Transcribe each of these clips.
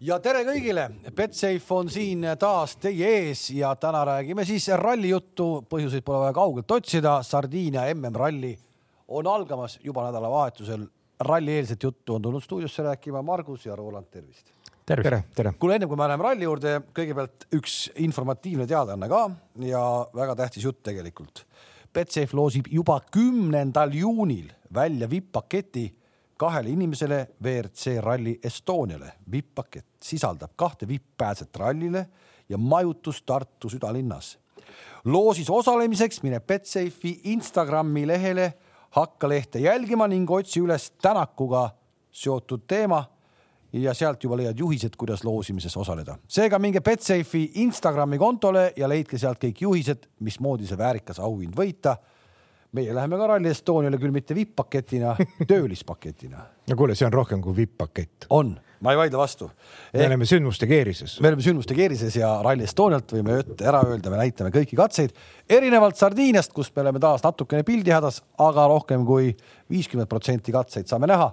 ja tere kõigile, Betsafe on siin taas teie ees ja täna räägime siis rallijuttu, põhjuseid pole vaja kaugelt otsida, Sardiinia MM-ralli on algamas juba nädalavahetusel. rallieelset juttu on tulnud stuudiosse rääkima Margus ja Roland, tervist. tere, tere, tere.. kuule, ennem kui me läheme ralli juurde, kõigepealt üks informatiivne teadaanne ka ja väga tähtis jutt tegelikult. Betsafe loosib juba kümnendal juunil välja vipp-paketi kahele inimesele WRC Rally Estoniale. vipp-pakett sisaldab kahte vipp-pääset rallile ja majutust Tartu südalinnas. loosis osalemiseks mine Betsafe'i Instagrami lehele, hakka lehte jälgima ning otsi üles Tänakuga seotud teema ja sealt juba leiad juhised, kuidas loosimises osaleda. seega minge Betsafe'i Instagrami kontole ja leidke sealt kõik juhised, mismoodi see väärikas auhind võita meie läheme ka Rally Estoniale küll mitte vipp-paketina, töölispaketina. no kuule, see on rohkem kui vipp-pakett. on, ma ei vaidle vastu. me oleme sündmuste keerises. me oleme sündmuste keerises ja Rally Estonialt võime ära öelda, me näitame kõiki katseid, erinevalt Sardiiniast, kus me oleme taas natukene pildihädas, aga rohkem kui viiskümmend protsenti katseid saame näha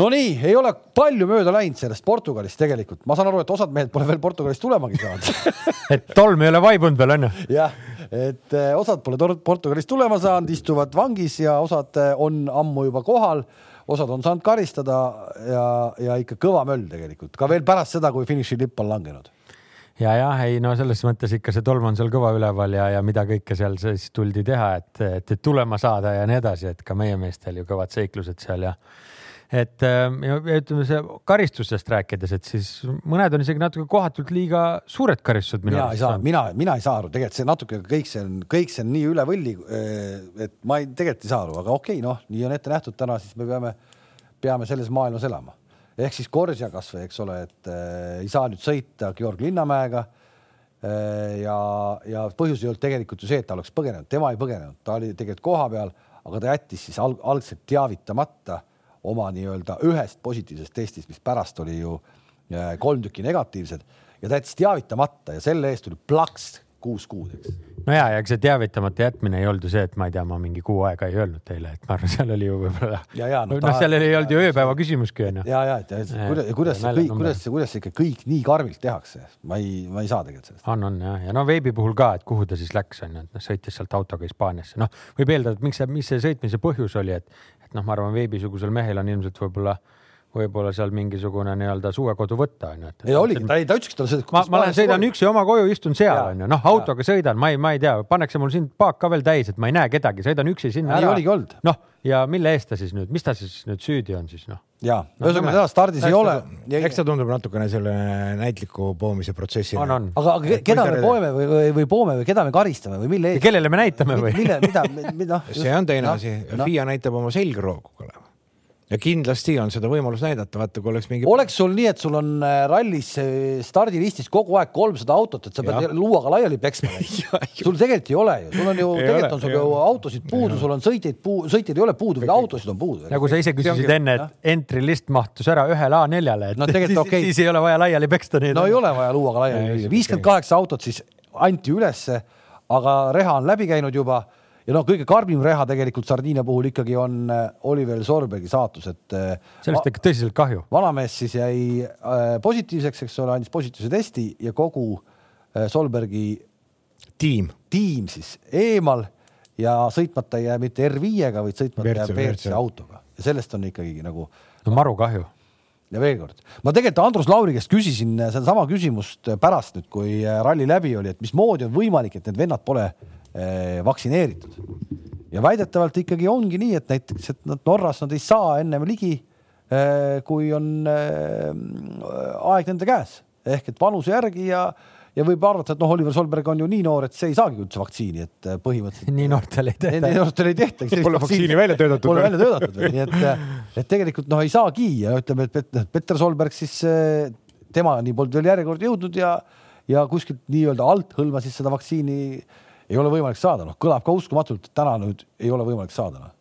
no nii, ei ole palju mööda läinud sellest Portugalist tegelikult, ma saan aru, et osad mehed pole veel Portugalist tulemagi saanud. Et tolm ei ole vaibunud veel onju? jah, et eh, osad pole Portugalist tulema saanud, istuvad vangis ja osad eh, on ammu juba kohal, osad on saanud karistada ja, ja ikka kõva möll tegelikult, ka veel pärast seda, kui finišilipp on langenud. Ja jah, ei no selles mõttes ikka see tolm on seal kõva üleval ja, ja mida kõike seal siis tuldi teha, et, et, et tulema saada ja nii edasi, et ka meie meestel ju kõvad seiklused seal ja et ähm, ja ütleme, see karistustest rääkides, et siis mõned on isegi natuke kohatult liiga suured karistused. mina ei saa, mina, mina ei saa aru, tegelikult see natuke kõik see on, kõik see on nii üle võlli, äh, et ma ei, tegelikult ei saa aru, aga okei okay,, noh, nii on ette nähtud täna, siis me peame, peame selles maailmas elama. ehk siis Korsja kasvõi, eks ole, et äh, ei saa nüüd sõita Georg Linnamäega äh,. ja, ja põhjus ei olnud tegelikult ju see, et ta oleks põgenenud, tema ei põgenenud, ta oli tegelikult kohapeal, aga ta jättis siis alg algselt teavitamata oma nii-öelda ühest positiivsest testist, mis pärast oli ju äh, kolm tükki negatiivsed ja ta jättis teavitamata ja selle eest tuli plaks kuus kuud, eks. no ja, ja ega see teavitamata jätmine ei olnud ju see, et ma ei tea, ma mingi kuu aega ei öelnud teile, et ma arvan, seal oli ju võib-olla. noh ta..., seal ei olnud ju ööpäeva küsimuski onju. ja, ja, et kuidas, kuidas see kõik, kuidas see, kuidas see ikka kõik nii karmilt tehakse, ma ei, ma ei saa tegelikult sellest. on, on jah, ja no veebi puhul ka, et kuhu ta siis läks onju, et noh, sõitis sealt autoga Hispaaniasse, noh, võib eeldada, et miks see, mis see sõitmise põhjus oli, et, et noh, ma arvan, veebisugusel mehel on ilmselt võib-olla võib-olla seal mingisugune nii-öelda suvekodu võtta onju. ei oligi, ta ei, ta ütleski talle seda. ma, ma lähen sõidan kodu. üksi oma koju, istun seal onju, noh autoga ja. sõidan, ma ei, ma ei tea, pannakse mul siin paak ka veel täis, et ma ei näe kedagi, sõidan üksi sinna ära. oligi olnud. noh, ja mille eest ta siis nüüd, mis ta siis nüüd süüdi on siis noh? Ja ühesõnaga seda stardis ei ole. eks ta tundub natukene selle näitliku poomise protsessi. aga, aga keda me poeme või, või, või poome või keda me karistame või mille eest? kellele me näitame või? mille, mida, mida? see on teine no, asi no., FIA näitab oma selgroogu ja kindlasti on seda võimalus näidata, vaata kui oleks mingi. oleks sul nii, et sul on äh, rallis äh, stardilistis kogu aeg kolmsada autot, et sa pead ja. luuaga laiali peksma sul tegelikult ei ole ju, sul on ju, tegelikult on sul ju autosid puudu, sul on sõitjaid puu-, sõitjaid ei ole puudu, vaid autosid on puudu. nagu sa ise küsisid enne, et entry list mahtus ära ühele A4-le, et no, siis, okay. siis ei ole vaja laiali peksta no ei ole vaja luuaga laiali lüüa, viiskümmend kaheksa autot siis anti ülesse, aga reha on läbi käinud juba ja noh, kõige karmim reha tegelikult Sardiinia puhul ikkagi on äh, Oliver Sorbergi saatus, et. Äh, sellest tekib tõsiselt kahju. vanamees siis jäi äh, positiivseks, eks ole, andis positiivse testi ja kogu Solbergi tiim, tiim siis eemal ja sõitmata ei jää mitte R5-ga, vaid sõitmata jääb WRC autoga ja sellest on ikkagi nagu. no maru kahju ja veel kord, ma tegelikult Andrus Lauri käest küsisin sedasama küsimust pärast nüüd, kui ralli läbi oli, et mismoodi on võimalik, et need vennad pole Eh, vaktsineeritud. ja väidetavalt ikkagi ongi nii, et näiteks, et nad Norras nad ei saa ennem ligi, eh, kui on eh, aeg nende käes ehk et vanuse järgi ja ja võib arvata, et noh, Oliver Solberg on ju nii noor, et see ei saagi üldse vaktsiini, et põhimõtteliselt. nii noortel ei tehta. nii noortel ei tehta. Pole vaktsiini välja töötatud. Pole välja töötatud veel, nii et, et tegelikult noh, ei saagi ja ütleme, et Petter Solberg siis temani polnud veel järjekord jõudnud ja, ja kuskilt nii-öelda alt hõlmas siis seda vaktsiini ei ole võimalik saada, noh, kõlab ka uskumatult, et täna nüüd ei ole võimalik saada, noh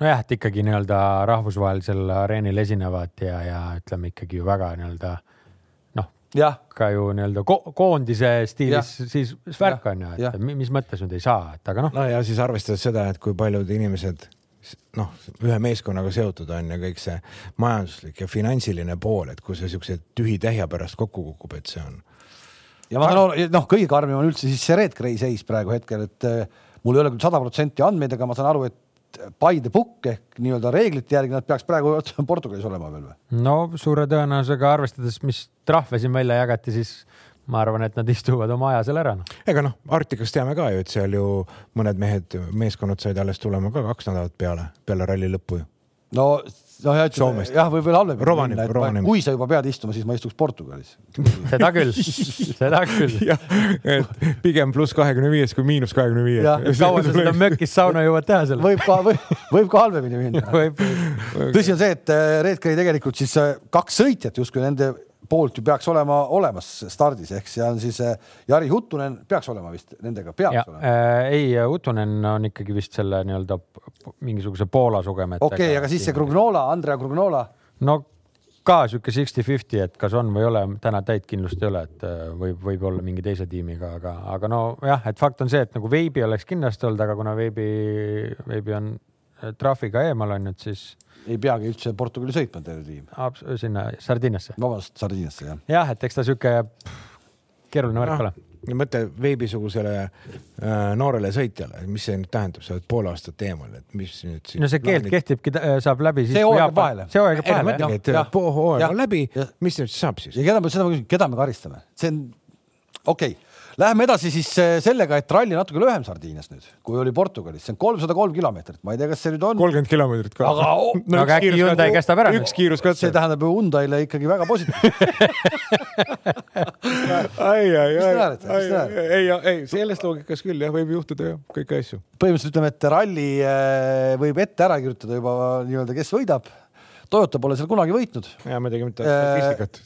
nojah, et ikkagi nii-öelda rahvusvahelisel areenil esinevad ja, ja ütleme ikkagi ju väga nii-öelda noh, ka ju nii-öelda ko koondise stiilis siis värk on ju, et ja. mis mõttes nüüd ei saa, et aga noh. no ja siis arvestades seda, et kui paljud inimesed noh, ühe meeskonnaga seotud on ja kõik see majanduslik ja finantsiline pool, et kui see siukse tühi-tähja pärast kokku kukub, et see on. Ja ma saan aru, noh, kõige karmim on üldse siis see Red Gray seis praegu hetkel, et eh, mul ei ole küll sada protsenti andmeid, aga ma saan aru, et by the book ehk nii-öelda reeglite järgi nad peaks praegu Portugalis olema veel või? no suure tõenäosusega arvestades, mis trahve siin välja jagati, siis ma arvan, et nad istuvad oma aja seal ära no.. ega noh, Arktikast teame ka ju, et seal ju mõned mehed, meeskonnad said alles tulema ka kaks nädalat peale, peale ralli lõppu ju. no, noh ja ütleme, jah, võib veel halvemini minna, et ma, kui sa juba pead istuma, siis ma istuks Portugalis. Seda küll, seda küll. et pigem pluss kahekümne viies kui miinus kahekümne viies. kaua sa seda mökis sauna jõuad teha seal? võib ka, võib, ka halvemini minna. Tõsi on see, et äh, Red Gray tegelikult siis äh, kaks sõitjat justkui nende poolt ju peaks olema olemas stardis, ehk see on siis äh, Jari Huttunen peaks olema vist nendega, peaks ja, olema äh,. ei, Huttunen on ikkagi vist selle nii-öelda mingisuguse Poola sugemetega. okei okay,, aga siis see Grugnola, Andrea Grugnola. no ka sihuke sixty-fifty, et kas on või ei ole, täna täit kindlust ei ole, et võib, võib olla mingi teise tiimiga, aga, aga no jah, et fakt on see, et nagu Veibi oleks kindlasti olnud, aga kuna Veibi, Veibi on trahviga eemal on nüüd, siis ei peagi üldse Portugali sõitma terve tiim. sinna Sardiiniasse. vabandust, Sardiiniasse jah. jah, et eks ta sihuke keeruline värk ole no mõtle veebisugusele äh, noorele sõitjale, mis see nüüd tähendab, sa oled pool aastat eemal, et mis nüüd siin. no see keeld plaanid... kehtibki, saab läbi siis. see hooaeg jääb vahele. see hooaeg jääb vahele. et hooaeg on läbi, mis nüüd saab siis? ja keda me, seda ma küsin, keda me karistame, see on okei okay Läheme edasi siis äh, sellega, et ralli natuke lühem Sardiinias nüüd, kui oli Portugalis, see on kolmsada kolm kilomeetrit, ma ei tea, kas see nüüd on. kolmkümmend kilomeetrit ka. aga oh, no, aga äkki Hyundai kestab ära. üks kiiruskatse. see tähendab ju Hyundai'le ikkagi väga positiivset ai, ai, ai, ei, ei selles loogikas küll jah, võib juhtuda jah, kõiki asju. põhimõtteliselt ütleme, et ralli äh, võib ette ära kirjutada juba nii-öelda, kes võidab Toyota pole seal kunagi võitnud. ja ma tegin mitte statistikat.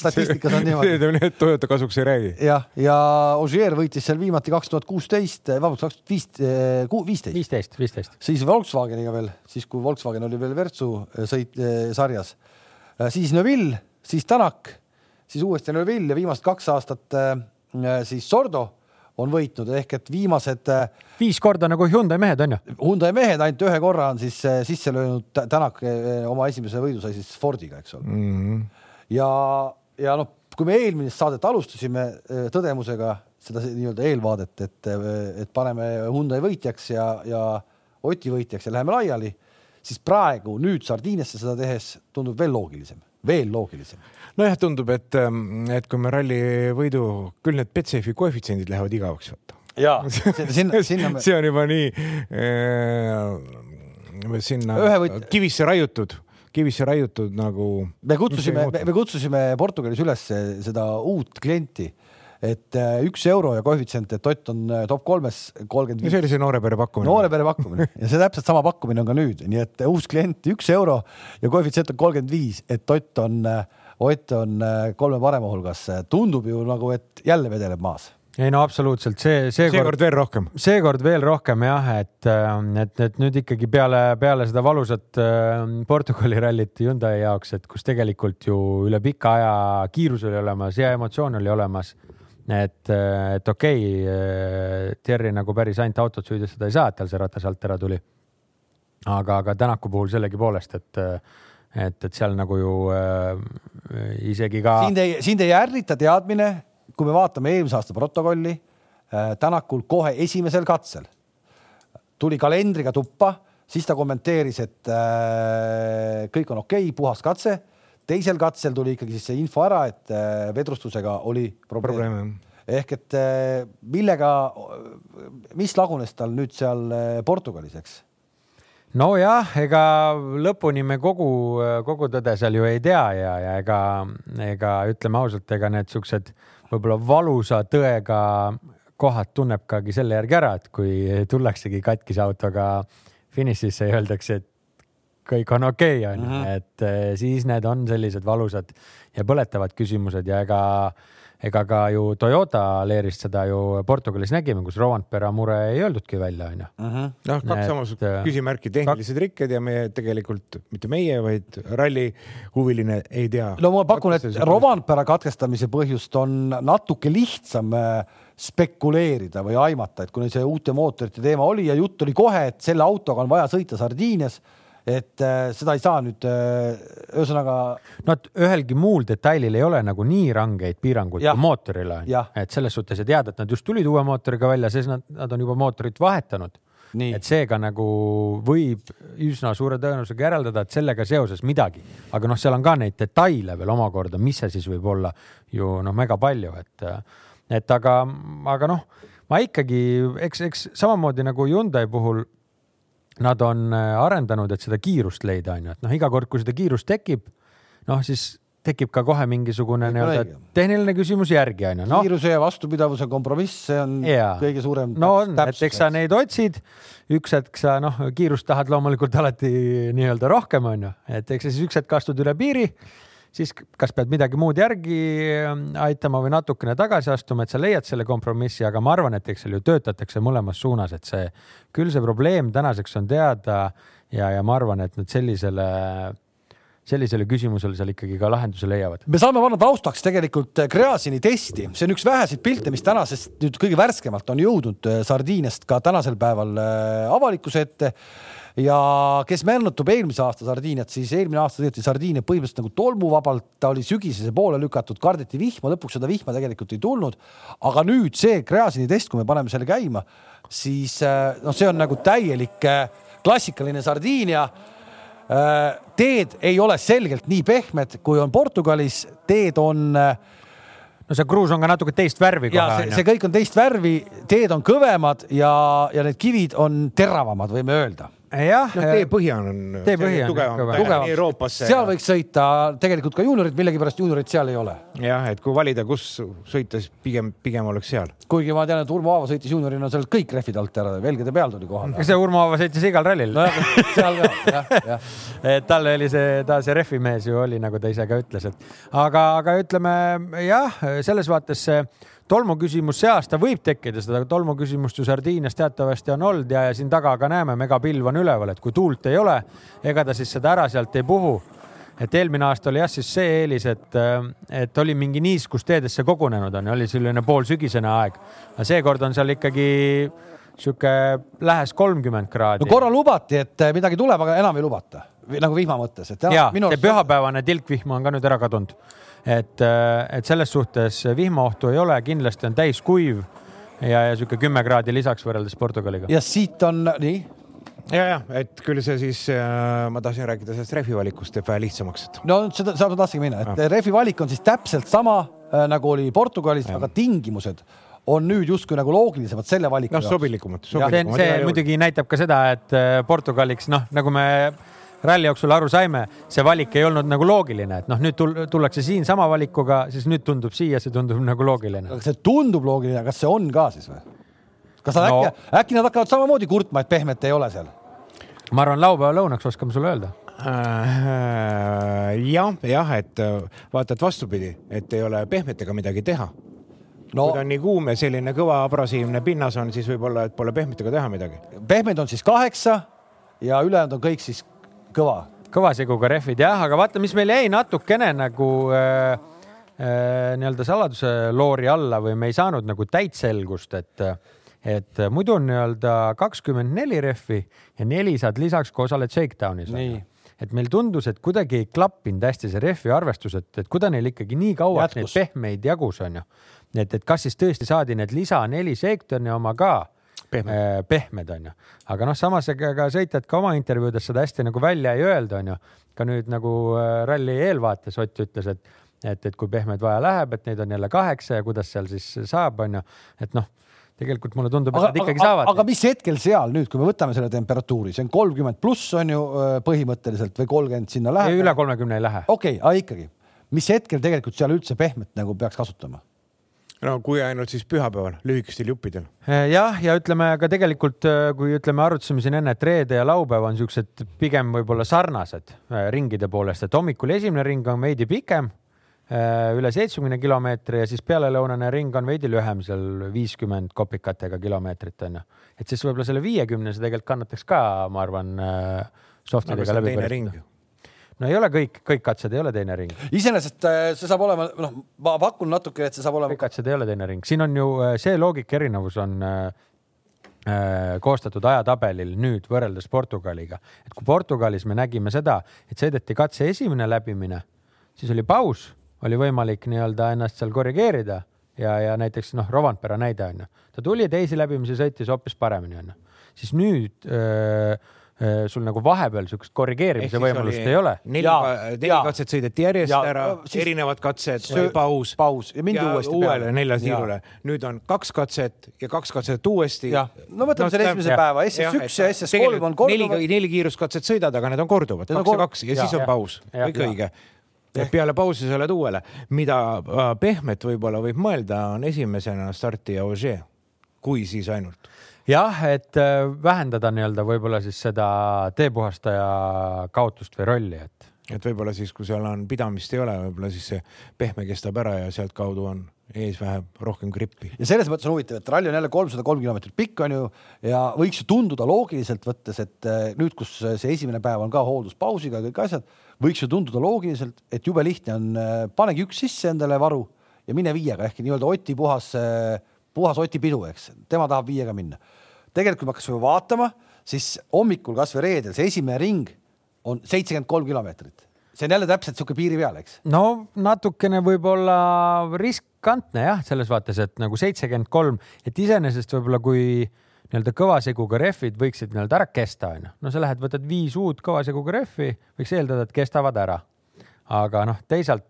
statistikas on niimoodi. Toyota kasuks ei räägi. jah, ja Ogier võitis seal viimati kaks tuhat kuusteist, eh, vabandust, kaks tuhat viis, viisteist. viisteist, viisteist. siis Volkswageniga veel, siis kui Volkswagen oli veel Virtsu sõit sarjas. siis Neville, siis Tänak, siis uuesti Neville ja viimased kaks aastat siis Sordo on võitnud ehk et viimased. Äh, viis korda nagu Hyundai mehed on ju? Hyundai mehed ainult ühe korra on siis äh, sisse löönud, Tänak äh, oma esimese võidu sai siis Fordiga, eks ole mm. -hmm. ja, ja noh, kui me eelmist saadet alustasime tõdemusega seda nii-öelda eelvaadet, et, et paneme Hyundai võitjaks ja, ja Oti võitjaks ja läheme laiali, siis praegu nüüd Sardiiniasse seda tehes tundub veel loogilisem, veel loogilisem nojah, tundub, et, ähm, et kui me ralli võidu, küll need Betsafe'i koefitsiendid lähevad igavaks, vaata. ja sinna, sinna me... see on juba nii äh, sinna võt... kivisse raiutud kivisse raiutud nagu. me kutsusime, me kutsusime Portugalis üles seda uut klienti et äh, üks euro ja koefitsient, et Ott on äh, top kolmes kolmkümmend viis. see oli see noore pere pakkumine. noore pere pakkumine ja see täpselt sama pakkumine on ka nüüd, nii et uus klient üks euro ja koefitsient on kolmkümmend viis, et Ott on äh, Ott on äh, kolme parema hulgas, tundub ju nagu, et jälle vedeleb maas ei no absoluutselt, see, seekord, seekord veel rohkem. seekord veel rohkem jah, et, äh, et, et nüüd ikkagi peale, peale seda valusat äh, Portugali rallit Hyundai jaoks, et kus tegelikult ju üle pika aja kiirus oli olemas ja emotsioon oli olemas. Et, et okei okay,, Thierry nagu päris ainult autot süüdistada ei saa, et tal see ratas alt ära tuli. aga, aga Tänaku puhul sellegipoolest, et et, et seal nagu ju äh, isegi ka. sind ei, sind ei ärrita teadmine, kui me vaatame eelmise aasta protokolli äh,, Tänakul kohe esimesel katsel tuli kalendriga tuppa, siis ta kommenteeris, et äh, kõik on okei okay,, puhas katse. Teisel katsel tuli ikkagi siis see info ära, et äh, vedrustusega oli probleem, probleem. ehk et äh, millega, mis lagunes tal nüüd seal äh, Portugalis, eks nojah, ega lõpuni me kogu, kogu tõde seal ju ei tea ja, ja ega, ega ütleme ausalt, ega need siuksed võib-olla valusa tõega kohad tunnebki selle järgi ära, et kui tullaksegi katkise autoga finišisse ja öeldakse, et kõik on okei okay,, onju, mhm. et eh, siis need on sellised valusad ja põletavad küsimused ja ega ega ka ju Toyota leerist seda ju Portugalis nägime, kus Rovanpera mure ei öeldudki välja, onju. noh, kaks samasugust äh, küsimärki, tehnilised rikked ja meie tegelikult, mitte meie, vaid ralli huviline ei tea. no ma pakun, et Rovanpera katkestamise põhjust on natuke lihtsam äh, spekuleerida või aimata, et kui see uute mootorite teema oli ja jutt oli kohe, et selle autoga on vaja sõita Sardiinias et äh, seda ei saa nüüd äh,, ühesõnaga. no ühelgi muul detailil ei ole nagu nii rangeid piiranguid kui mootorile, et selles suhtes ja teada, et nad just tulid uue mootoriga välja, siis nad, nad on juba mootorit vahetanud. et seega nagu võib üsna suure tõenäosusega järeldada, et sellega seoses midagi, aga noh, seal on ka neid detaile veel omakorda, mis see siis võib olla ju noh, mega palju, et, et aga, aga noh, ma ikkagi, eks, eks samamoodi nagu Hyundai puhul nad on äh, arendanud, et seda kiirust leida, on ju, et noh, iga kord, kui seda kiirust tekib, noh, siis tekib ka kohe mingisugune nii-öelda tehniline küsimus järgi onju no.. kiiruse ja vastupidavuse kompromiss, see on ja. kõige suurem. no on, et eks sa neid otsid, üks hetk sa noh, kiirust tahad loomulikult alati nii-öelda rohkem onju, et eks sa siis üks hetk astud üle piiri siis kas pead midagi muud järgi ähm, aitama või natukene tagasi astuma, et sa leiad selle kompromissi, aga ma arvan, et eks seal ju töötatakse mõlemas suunas, et see, küll see probleem tänaseks on teada ja, ja ma arvan, et nad sellisele sellisele küsimusele seal ikkagi ka lahenduse leiavad. me saame panna taustaks tegelikult Gräzini testi, see on üks väheseid pilte, mis tänasest nüüd kõige värskemalt on jõudnud äh, Sardiiniast ka tänasel päeval äh, avalikkuse ette ja kes meenutab eelmise aasta Sardiiniat, siis eelmine aasta sõideti Sardiinia põhimõtteliselt nagu tolmuvabalt, ta oli sügisese poole lükatud, kardeti vihma, lõpuks seda vihma tegelikult ei tulnud. aga nüüd see Gräzini test, kui me paneme selle käima, siis äh, noh, see on nagu täielik äh, klassikaline Sardiinia äh, teed ei ole selgelt nii pehmed, kui on Portugalis, teed on no see kruus on ka natuke teist värvi kohe. See, see kõik on teist värvi, teed on kõvemad ja, ja need kivid on teravamad, võime öelda jah no,. teepõhi on, teepõhi on tugevam, tugevam. Euroopasse. seal võiks sõita tegelikult ka juuniorid, millegipärast juuniorid seal ei ole. jah, et kui valida, kus sõita, siis pigem, pigem oleks seal. kuigi ma tean, et Urmo Aava sõitis juuniorina sealt kõik rehvid alt ära, velgede peal tuli kohale. kas see Urmo Aava sõitis igal rallil? nojah, seal ka, jah, jah. et tal oli see, ta see rehvimees ju oli, nagu ta ise ka ütles, et aga, aga ütleme jah, selles vaates see tolmu küsimus see aasta võib tekkida, seda tolmu küsimust ju Sardiinias teatavasti on olnud ja, ja siin taga ka näeme, megapilv on üleval, et kui tuult ei ole, ega ta siis seda ära sealt ei puhu. et eelmine aasta oli jah, siis see eelis, et, et oli mingi niiskus teedesse kogunenud on ju, oli selline poolsügisene aeg. aga seekord on seal ikkagi sihuke lähes kolmkümmend kraadi. no korra lubati, et midagi tuleb, aga enam ei lubata nagu vihma mõttes, et. ja, see pühapäevane tilkvihm on ka nüüd ära kadunud et, äh, et selles suhtes vihmaohtu ei ole, kindlasti on täiskuiv ja, ja sihuke kümme kraadi lisaks võrreldes Portugaliga. ja siit on nii ja, ja et küll see siis äh,, ma tahtsin rääkida sellest rehvi valikust, teeb vähe lihtsamaks, et. no seda, seda ma tahtsingi minna, et rehvi valik on siis täpselt sama äh, nagu oli Portugalis, aga tingimused on nüüd justkui nagu loogilisemad selle valiku noh, sobilikumad, sobilikumad. see, see muidugi näitab ka seda, et äh, Portugaliks, noh, nagu me ralli jooksul aru saime, see valik ei olnud nagu loogiline, et noh, nüüd tullakse siin sama valikuga, siis nüüd tundub siia, see tundub nagu loogiline. aga see tundub loogiline, kas see on ka siis või? kas nad no. äkki, äkki nad hakkavad samamoodi kurtma, et pehmet ei ole seal? ma arvan, laupäeva lõunaks oskame sulle öelda äh,. jah, jah, et äh, vaata, et vastupidi, et ei ole pehmetega midagi teha no, kui ta on nii kuum ja selline kõva abrasiivne pinnas on, siis võib-olla, et pole pehmetega teha midagi. pehmed on siis kaheksa ja ülejäänud on kõik siis kõva. kõva seguga rehvid jah, aga vaata, mis meil jäi natukene nagu äh, äh, nii-öelda saladuse loori alla või me ei saanud nagu täit selgust, et et muidu on nii-öelda kakskümmend neli rehvi ja neli saad lisaks, kui osaled Shakedownis. et meil tundus, et kuidagi ei klappinud hästi see rehvi arvestus, et, et kuidas neil ikkagi nii kauaks neid pehmeid jagus on ju. et, et kas siis tõesti saadi need lisa neli Shakedowni oma ka pehmed, äh, pehmed on ju, aga noh, samas ega sõitjad ka oma intervjuudes seda hästi nagu välja ei öelda, on ju. ka nüüd nagu äh, ralli eelvaates Ott ütles, et, et, et kui pehmed vaja läheb, et neid on jälle kaheksa ja kuidas seal siis saab, on ju, et noh tegelikult mulle tundub, et nad ikkagi aga, saavad. aga mis hetkel seal nüüd, kui me võtame selle temperatuuri, see on kolmkümmend pluss on ju äh, põhimõtteliselt või kolmkümmend sinna läheb? üle kolmekümne ei lähe. okei okay,, aga ikkagi, mis hetkel tegelikult seal üldse pehmet nagu peaks kasutama? No kui ainult siis pühapäeval, lühikestel juppidel. Eh, jah, ja ütleme ka tegelikult, eh, kui ütleme, arutasime siin enne, et reede ja laupäev on siuksed pigem võib-olla sarnased eh, ringide poolest, et hommikul esimene ring on veidi pikem üle seitsmekümne kilomeetri ja siis pealelõunane ring on veidi lühem, seal viiskümmend kopikatega kilomeetrit on ju. et siis võib-olla selle viiekümnese tegelikult kannataks ka, ma arvan, softidega läbi põrkuda no ei ole kõik, kõik katsed ei ole teine ring. iseenesest see saab olema, noh, ma pakun natuke, et see saab olema. kõik katsed ei ole teine ring, siin on ju see loogika erinevus on äh, Äh, koostatud ajatabelil nüüd võrreldes Portugaliga, et kui Portugalis me nägime seda, et sõideti katse esimene läbimine, siis oli paus, oli võimalik nii-öelda ennast seal korrigeerida ja, ja näiteks noh, Rovanpera näide on ju, ta tuli teisi läbimisi sõitis hoopis paremini on ju, siis nüüd öö, Äh, sul nagu vahepeal siukest korrigeerimise võimalust ei ole. neli, neli katset sõideti järjest ja, ära, erinevad katsed, paus. paus. Ja mindi ja uuesti uuele nelja siirule. nüüd on kaks katset ja kaks katset uuesti. no võtame no, selle esimese ja, päeva, SS1 ja SS3 on korduvad. neli, neli kiiruskatset sõidad, aga need on korduvad, kaks ja kaks ja siis on paus, kõik õige. Et peale pausi sa oled uuele, mida äh, pehmet võib-olla võib mõelda, on esimesena startija Ogier, kui siis ainult jah, et äh, vähendada nii-öelda võib-olla siis seda teepuhastaja kaotust või rolli, et. et võib-olla siis, kui seal on pidamist ei ole, võib-olla siis see pehme kestab ära ja sealtkaudu on ees vähe rohkem grippi. ja selles mõttes on huvitav, et ralli on jälle kolmsada kolm kilomeetrit pikk on ju ja võiks ju tunduda loogiliselt võttes, et äh, nüüd, kus see esimene päev on ka hoolduspausiga kõik asjad, võiks ju tunduda loogiliselt, et jube lihtne on, äh, panegi üks sisse endale varu ja mine viiega ehk nii-öelda Oti puhas, puhas Oti pidu, eks, tema tahab viiega minna tegelikult, kui me hakkasime vaatama, siis hommikul, kasvõi reedel, see esimene ring on seitsekümmend kolm kilomeetrit. see on jälle täpselt niisugune piiri peal, eks? no natukene võib-olla riskantne jah, selles vaates, et nagu seitsekümmend kolm, et iseenesest võib-olla kui nii-öelda kõva seguga rehvid võiksid nii-öelda ära kesta, onju. no sa lähed, võtad viis uut kõva seguga rehvi, võiks eeldada, et kestavad ära. aga noh, teisalt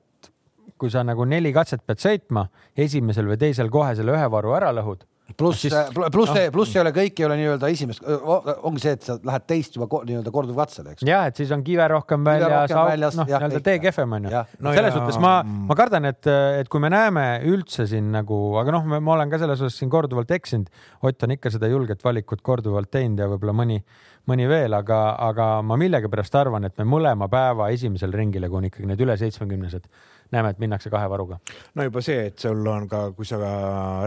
kui sa nagu neli katset pead sõitma, esimesel või teisel kohe selle ühe varu ära lõhud pluss, pluss see, pluss ei ole kõik ei ole nii-öelda esimest, ongi see, et sa lähed teist juba nii-öelda korduvkatsele, eks. ja et siis on kive rohkem väljas, noh, nii-öelda tee kehvem on ju. No selles suhtes ma, ma kardan, et, et kui me näeme üldse siin nagu, aga noh, ma olen ka selles osas siin korduvalt eksinud. Ott on ikka seda julget valikut korduvalt teinud ja võib-olla mõni, mõni veel, aga, aga ma millegipärast arvan, et me mõlema päeva esimesel ringil, kui on ikkagi need üle seitsmekümnesed, näeme, et minnakse kahe varuga. no juba see, et sul on ka, kui sa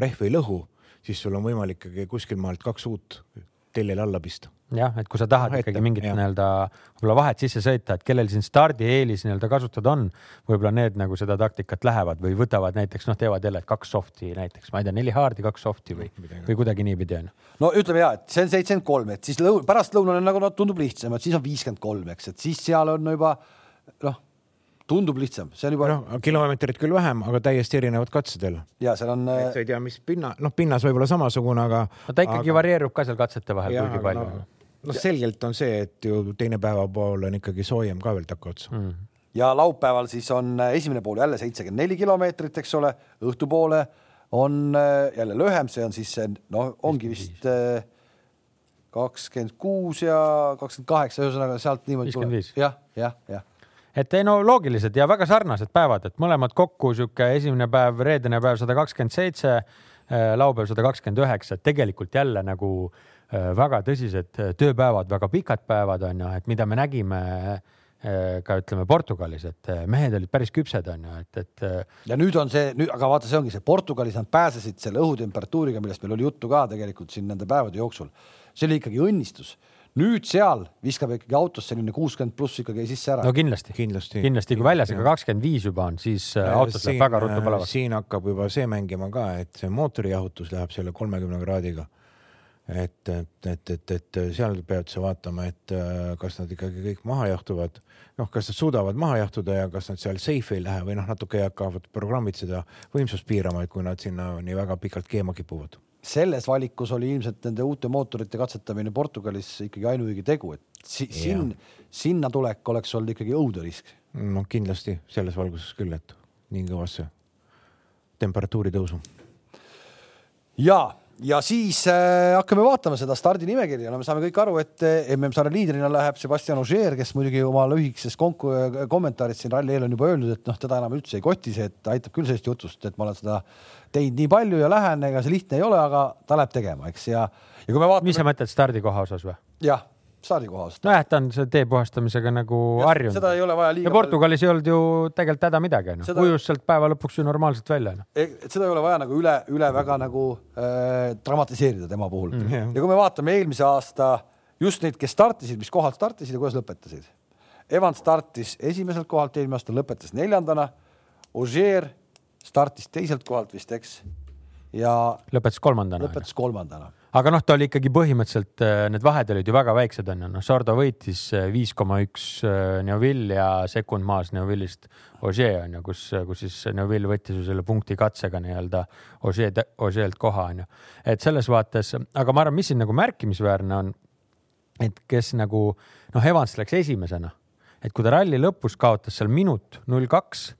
rehvi ei lõhu siis sul on võimalik ikkagi kuskil maalt kaks uut teljele alla pista. jah, et kui sa tahad no, ikkagi mingit nii-öelda võib-olla vahet sisse sõita, et kellel siin stardieelis nii-öelda kasutada on, võib-olla need nagu seda taktikat lähevad või võtavad näiteks noh, teevad jälle kaks soft'i näiteks, ma ei tea, neli haardi, kaks soft'i või, või kuidagi niipidi on. no ütleme ja, et see on seitsekümmend kolm, et siis lõun, pärastlõunal nagu noh, tundub lihtsam, et siis on viiskümmend kolm, eks, et siis seal on juba noh tundub lihtsam, see on juba. noh, kilomeetrit küll vähem, aga täiesti erinevad katsed jälle. ja seal on. sa ei tea, mis pinna, noh, pinnas võib-olla samasugune, aga. no ta ikkagi aga... varieerub ka seal katsete vahel kuigi palju no, noh, selgelt on see, et ju teine päevapool on ikkagi soojem ka veel takkaotsa mm. ja laupäeval siis on äh, esimene pool jälle seitsekümmend neli kilomeetrit, eks ole, õhtupoole on äh, jälle lühem, see on siis see noh, ongi vist äh, kakskümmend kuus ja kakskümmend kaheksa, ühesõnaga sealt niimoodi. viis. jah, jah, jah et ei no loogilised ja väga sarnased päevad, et mõlemad kokku sihuke esimene päev, reedene päev sada kakskümmend seitse, äh, laupäev sada kakskümmend üheksa, et tegelikult jälle nagu äh, väga tõsised äh, tööpäevad, väga pikad päevad on ju, et mida me nägime ka ütleme Portugalis, et mehed olid päris küpsed, on ju, et, et. ja nüüd on see aga vaata, see ongi see Portugalis nad pääsesid selle õhutemperatuuriga, millest meil oli juttu ka tegelikult siin nende päevade jooksul. see oli ikkagi õnnistus nüüd seal viskab ikkagi autost selline kuuskümmend pluss ikkagi sisse ära. no kindlasti, kindlasti, kindlasti, kui väljas ikka kakskümmend viis juba on, siis äh, autos läheb väga ruttu põlevaks. siin hakkab juba see mängima ka, et see mootorijahutus läheb selle kolmekümne kraadiga. et, et, et, et, et seal pead sa vaatama, et äh, kas nad ikkagi kõik maha jahtuvad, noh, kas nad suudavad maha jahtuda ja kas nad seal safe ei lähe või noh, natuke hakkavad programmid seda võimsust piirama, et kui nad sinna nii väga pikalt keema kipuvad selles valikus oli ilmselt nende uute mootorite katsetamine Portugalis ikkagi ainuõige tegu, et si siin, sinna tulek oleks olnud ikkagi õudurisk. no kindlasti selles valguses küll, et nii kõvasse temperatuuri tõusu. ja ja siis äh, hakkame vaatama seda stardinimekirja, no me saame kõik aru, et äh, MM-sarja liidrina läheb Sebastian Ogier, kes muidugi oma lühikeses kommentaaris siin ralli eel on juba öelnud, et noh, teda enam üldse ei koti see, et aitab küll sellest jutust, et ma olen seda teinud nii palju ja lähen, ega see lihtne ei ole, aga ta läheb tegema, eks ja, ja kui me vaatame. mis sa mõtled stardikoha osas või? jah stardikoha osta. nojah, ta on selle tee puhastamisega nagu harjunud. seda ei ole vaja liiga. ja Portugalis ei olnud ju tegelikult häda midagi, noh seda..., ujus sealt päeva lõpuks ju normaalselt välja no.. et seda ei ole vaja nagu üle, üle väga nagu äh, dramatiseerida tema puhul mm. -hmm. ja kui me vaatame eelmise aasta just neid, kes startisid, mis kohalt startisid ja kuidas lõpetasid. Evans startis esimeselt kohalt eelmine aasta, lõpetas neljandana. Ogier startis teiselt kohalt vist, eks ja lõpetas kolmandana. lõpetas kolmandana. Aga noh, ta oli ikkagi põhimõtteliselt, äh, need vahed olid ju väga väiksed onju, noh, Sardo võitis äh, viis koma üks äh, Neuville ja sekund maas Neuvillist Ogier onju, kus, kus siis Neuville võttis ju selle punkti katsega nii-öelda Ogier, Ogier'lt koha onju. et selles vaates, aga ma arvan, mis siin nagu märkimisväärne on, et kes nagu noh, Evans läks esimesena, et kui ta ralli lõpus kaotas seal minut null kaks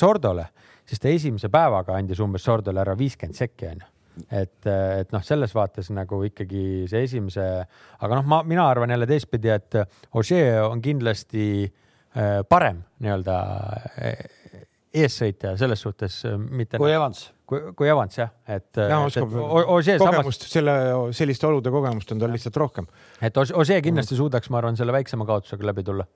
Sordole siis ta esimese päevaga andis umbes Sordole ära viiskümmend sekki onju et, et noh, selles vaates nagu ikkagi see esimese, aga noh, ma, mina arvan jälle teistpidi, et Ožee on kindlasti äh, parem nii-öelda äh, eessõitja selles suhtes, mitte. kui Evans. kui, kui Evans jah, et. kogemust samas..., selle, selliste olude kogemust on tal lihtsalt rohkem. et Ožee kindlasti suudaks, ma arvan, selle väiksema kaotusega läbi tulla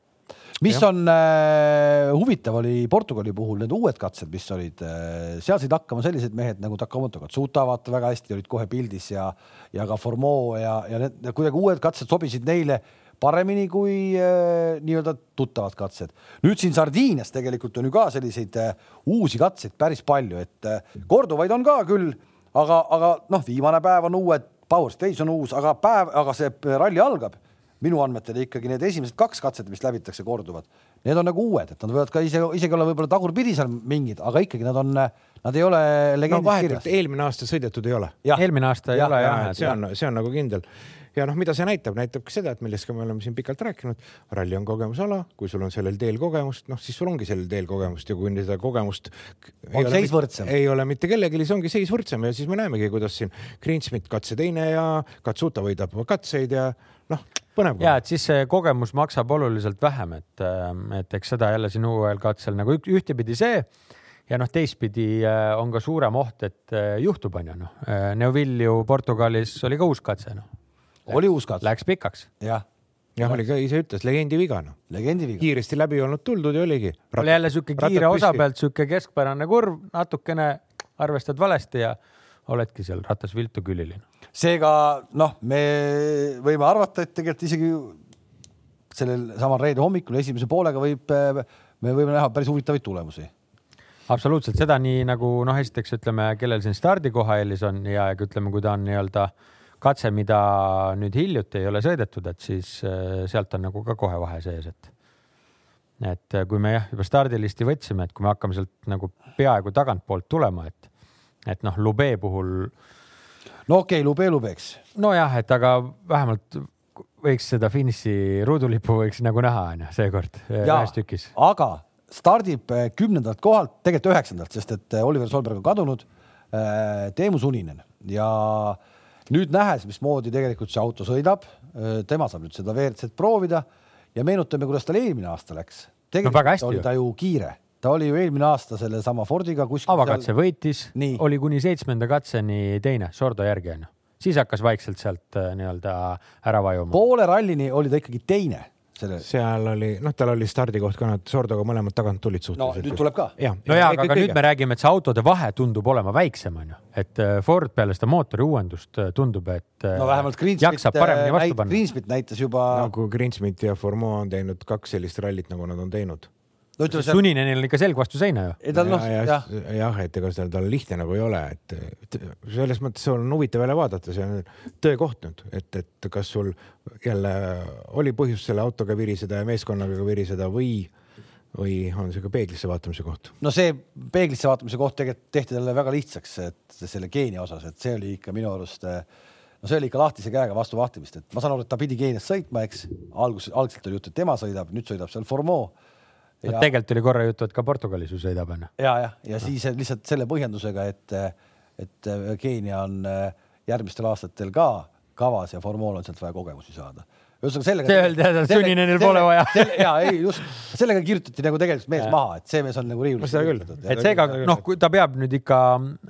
mis ja. on äh, huvitav, oli Portugali puhul need uued katsed, mis olid äh,, seal said hakkama sellised mehed nagu Takamoto Katsuta, vaata väga hästi olid kohe pildis ja, ja ka Formeau ja, ja need kuidagi uued katsed sobisid neile paremini kui äh, nii-öelda tuttavad katsed. nüüd siin Sardiinias tegelikult on ju ka selliseid äh, uusi katseid päris palju, et äh, korduvaid on ka küll, aga, aga noh, viimane päev on uued, Power Stage on uus, aga päev, aga see ralli algab minu andmetel ikkagi need esimesed kaks katset, mis läbitakse, korduvad. Need on nagu uued, et nad võivad ka ise, isegi olla võib-olla tagurpidi seal mingid, aga ikkagi nad on, nad ei ole legendis no, kirjas. eelmine aasta sõidetud ei ole. eelmine aasta ei ja, ole jah ja,. see on, see on nagu kindel ja noh, mida see näitab, näitab ka seda, et millest ka me oleme siin pikalt rääkinud. ralli on kogemusala, kui sul on sellel teel kogemust, noh siis sul ongi sellel teel kogemust ja kui seda kogemust. on seis võrdsem. ei ole mitte kellelgi, siis ongi seis võrdsem ja siis me näemegi, kuidas siin Greensmit katse teine ja Katsuta võidab katseid ja noh, põnev. ja et siis see kogemus maksab oluliselt vähem, et, ähm, et eks seda jälle siin uuel katsel nagu ühtepidi see ja noh, teistpidi äh, on ka suurem oht, et äh, juhtub, onju noh. Äh, Neuville ju Portugalis oli ka uus katse, noh. Oli uus katse. Läks pikaks. jah jah, oli ka ise ütles, legendi viga noh. legendi viga. kiiresti läbi olnud tuldud ja oligi. oli jälle sihuke kiire osa pealt sihuke keskpärane kurv, natukene arvestad valesti ja oledki seal ratas viltu külili seega noh, me võime arvata, et tegelikult isegi sellel samal reede hommikul esimese poolega võib, me võime näha päris huvitavaid tulemusi. absoluutselt, seda nii nagu noh, esiteks ütleme, kellel siin stardikoha eelis on ja ütleme, kui ta on nii-öelda katse, mida nüüd hiljuti ei ole sõidetud, et siis äh, sealt on nagu ka kohe vahe sees, et et kui me jah, juba stardilisti võtsime, et kui me hakkame sealt nagu peaaegu tagantpoolt tulema, et et noh, Lube puhul äh, no okei okay,, lube lubeks. nojah, et aga vähemalt võiks seda finiši ruudulipu võiks nagu näha, onju, seekord ühes tükis. aga stardib eh, kümnendalt kohalt, tegelikult üheksandalt, sest et Oliver Solberg on kadunud. Teemu Suninen ja nüüd nähes, mismoodi tegelikult see auto sõidab, tema saab nüüd seda WRC-d proovida ja meenutame, kuidas tal eelmine aasta läks. tegelikult no, oli ta ju kiire ta oli ju eelmine aasta sellesama Fordiga kuskil. avakatse seal... võitis, oli kuni seitsmenda katseni teine Sordo järgi onju, siis hakkas vaikselt sealt äh, nii-öelda ära vajuma. poole rallini oli ta ikkagi teine selle. seal oli, noh, tal oli stardikoht ka, nad Sordoga mõlemad tagant tulid suhteliselt. no nüüd tuleb ka. no jaa, aga, aga nüüd me räägime, et see autode vahe tundub olema väiksem, onju, et äh, Ford peale seda mootori uuendust äh, tundub, et no vähemalt Greensmit, näit, Greensmit näitas juba. nagu Greensmit ja Formeau on teinud kaks sellist rallit, nagu nad on teinud no ütleme seal. Suninenil on ikka selg vastu seina ju. noh, jah. jah, et ega seal tal lihtne nagu ei ole, et selles mõttes on huvitav jälle vaadata, see on töökoht nüüd, et, et kas sul jälle oli põhjust selle autoga viriseda ja meeskonnaga viriseda või, või on see ka peeglisse vaatamise koht? no see peeglisse vaatamise koht tegelikult tehti talle väga lihtsaks, et selle geeni osas, et see oli ikka minu arust no see oli ikka lahtise käega vastu vahtimist, et ma saan aru, et ta pidi Keenias sõitma, eks alguses, algselt oli jutt, et tema sõidab, nüüd sõidab seal Formeau no tegelikult oli korra juttu, et ka Portugalis ju sõidab onju. ja, jah, ja siis lihtsalt selle põhjendusega, et, et Keenia on äh, järgmistel aastatel ka kavas ja Formol on sealt vaja kogemusi saada. Ühesõnaga sellega. see öeldi, et sunninenil pole vaja. ja ei just, sellega kirjutati nagu tegelikult mees maha, et see mees on nagu riiulis. seda küll. et seega noh, kui ta peab nüüd ikka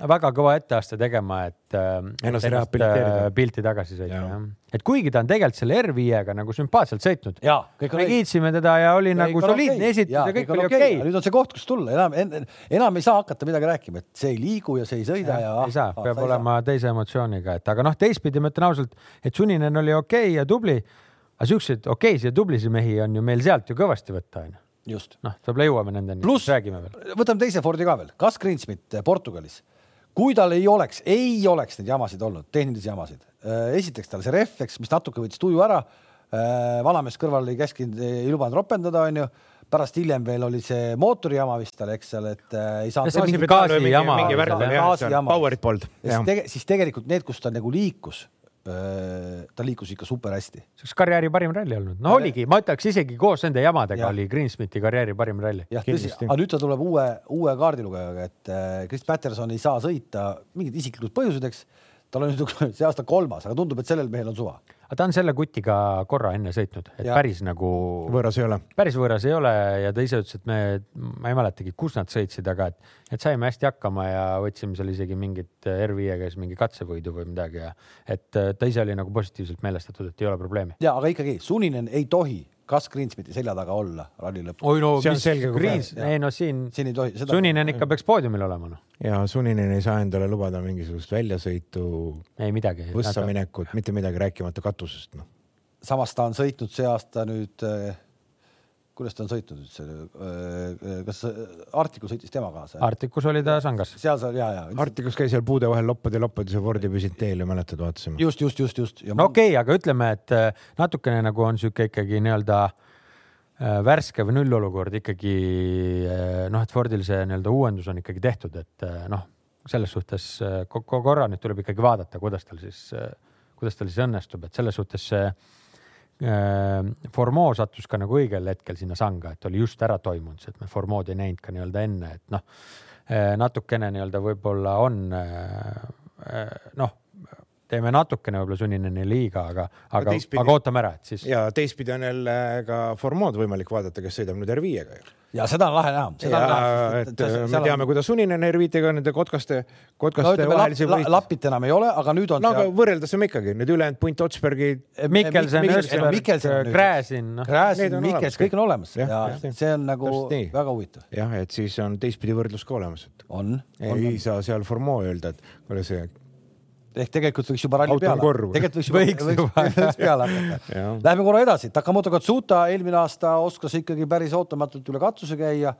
väga kõva etteaste tegema, et äh, ennast rehabiliteerida. pilti tagasi sõita, jah. et kuigi ta on tegelikult selle R5-ga nagu sümpaatselt sõitnud. me kiitsime teda ja oli kõik nagu soliidne esitus ja kõik oli okei okay.. nüüd on see koht, kus tulla, enam, enam ei saa hakata midagi rääkima, et see ei liigu ja see ei sõida ja. ei saa, peab olema teise emotsiooniga, et aga noh, teistpidi ma ütlen ausalt, et sunninen oli okei okay ja tubli aga siukseid okeisid ja tublisid mehi on ju meil sealt ju kõvasti võtta, onju. just. noh, võib-olla jõuame nendeni, räägime veel. võtame teise Fordi ka veel, Gus Greensmit Portugalis. kui tal ei oleks, ei oleks neid jamasid olnud, tehnilisi jamasid. Äh, esiteks tal see refleks, mis natuke võttis tuju ära. Äh, vanamees kõrval ei käskinud, ei lubanud ropendada, onju pärast hiljem veel oli see mootorijama vist tal, eks seal, et äh, ei saanud. mingi gaasijama. gaasijama. Powerit polnud. siis tegelikult need, kus ta nagu liikus ta liikus ikka super hästi. see oleks karjääri parim ralli olnud, no oligi, ma ütleks isegi koos nende jamadega ja. oli Greensmiti karjääri parim ralli. jah, tõsi, aga nüüd ta tuleb uue, uue kaardilugejaga, et äh, Chris Patterson ei saa sõita mingid isiklikud põhjused, eks. Tal on nüüd see aasta kolmas, aga tundub, et sellel mehel on suva aga ta on selle kutiga korra enne sõitnud, et ja. päris nagu. võõras ei ole. päris võõras ei ole ja ta ise ütles, et me, ma ei mäletagi, kus nad sõitsid, aga et, et saime hästi hakkama ja võtsime seal isegi mingit R5-ga siis mingi katsevõidu või midagi ja et ta ise oli nagu positiivselt meelestatud, et ei ole probleemi. ja aga ikkagi Suninen ei tohi kas Greensmiti selja taga olla ralli lõpus? oi no selge Greens, ei no siin, siin ei tohi seda. Suninen ikka peaks poodiumil olema noh. ja Suninen ei saa endale lubada mingisugust väljasõitu. ei midagi. võssa minekut, mitte midagi rääkimata katusest noh. samas ta on sõitnud see aasta nüüd äh, kuidas ta on sõitnud üldse, äh, kas Artikus sõitis tema kaasa? Artikus oli ta sangas. seal sa ja, ja. Artikus käis seal puude vahel loppade, loppade, see Fordi püsid teel ja mäletad, vaatasime. just, just, just, just. no okei okay,, aga ütleme, et äh, natukene nagu on sihuke ikkagi nii-öelda äh, värske või nullolukord ikkagi noh, et Fordil see nii-öelda uuendus on ikkagi tehtud, et noh, selles suhtes korra nüüd tuleb ikkagi vaadata, kuidas tal siis, kuidas tal siis õnnestub, et selles suhtes see Äh, Formoo sattus ka nagu õigel hetkel sinna sanga, et oli just ära toimunud see, et me Formood ei näinud ka nii-öelda enne, et noh, äh, natukene nii-öelda võib-olla on äh, noh, teeme natukene võib-olla Sunnineni liiga, aga, aga, aga ootame ära, et siis. ja teistpidi on jälle ka Formood võimalik vaadata, kes sõidab nüüd R5-ga ju ja seda on lahe näha. et, et me teame on..., kuidas Suninen R5-ga nende kotkaste, kotkaste no, vahelisi võistlusi. Lapit enam ei ole, aga nüüd on. no aga võrreldes on ikkagi need ülejäänud Punt Otsbergid. Mikkelsen, Ösberg, Gräzin. Gräzin, Mikkels, kõik on olemas ja, ja see on nagu väga huvitav. jah, et siis on teistpidi võrdlus ka olemas. on. ei saa seal Formeau öelda, et kuule see ehk tegelikult võiks juba ralli peale, tegelikult võiks juba, võiks, võiks, võiks peale hakata. Läheme korra edasi, Takamoto Katsuta eelmine aasta oskas ikkagi päris ootamatult üle katuse käia,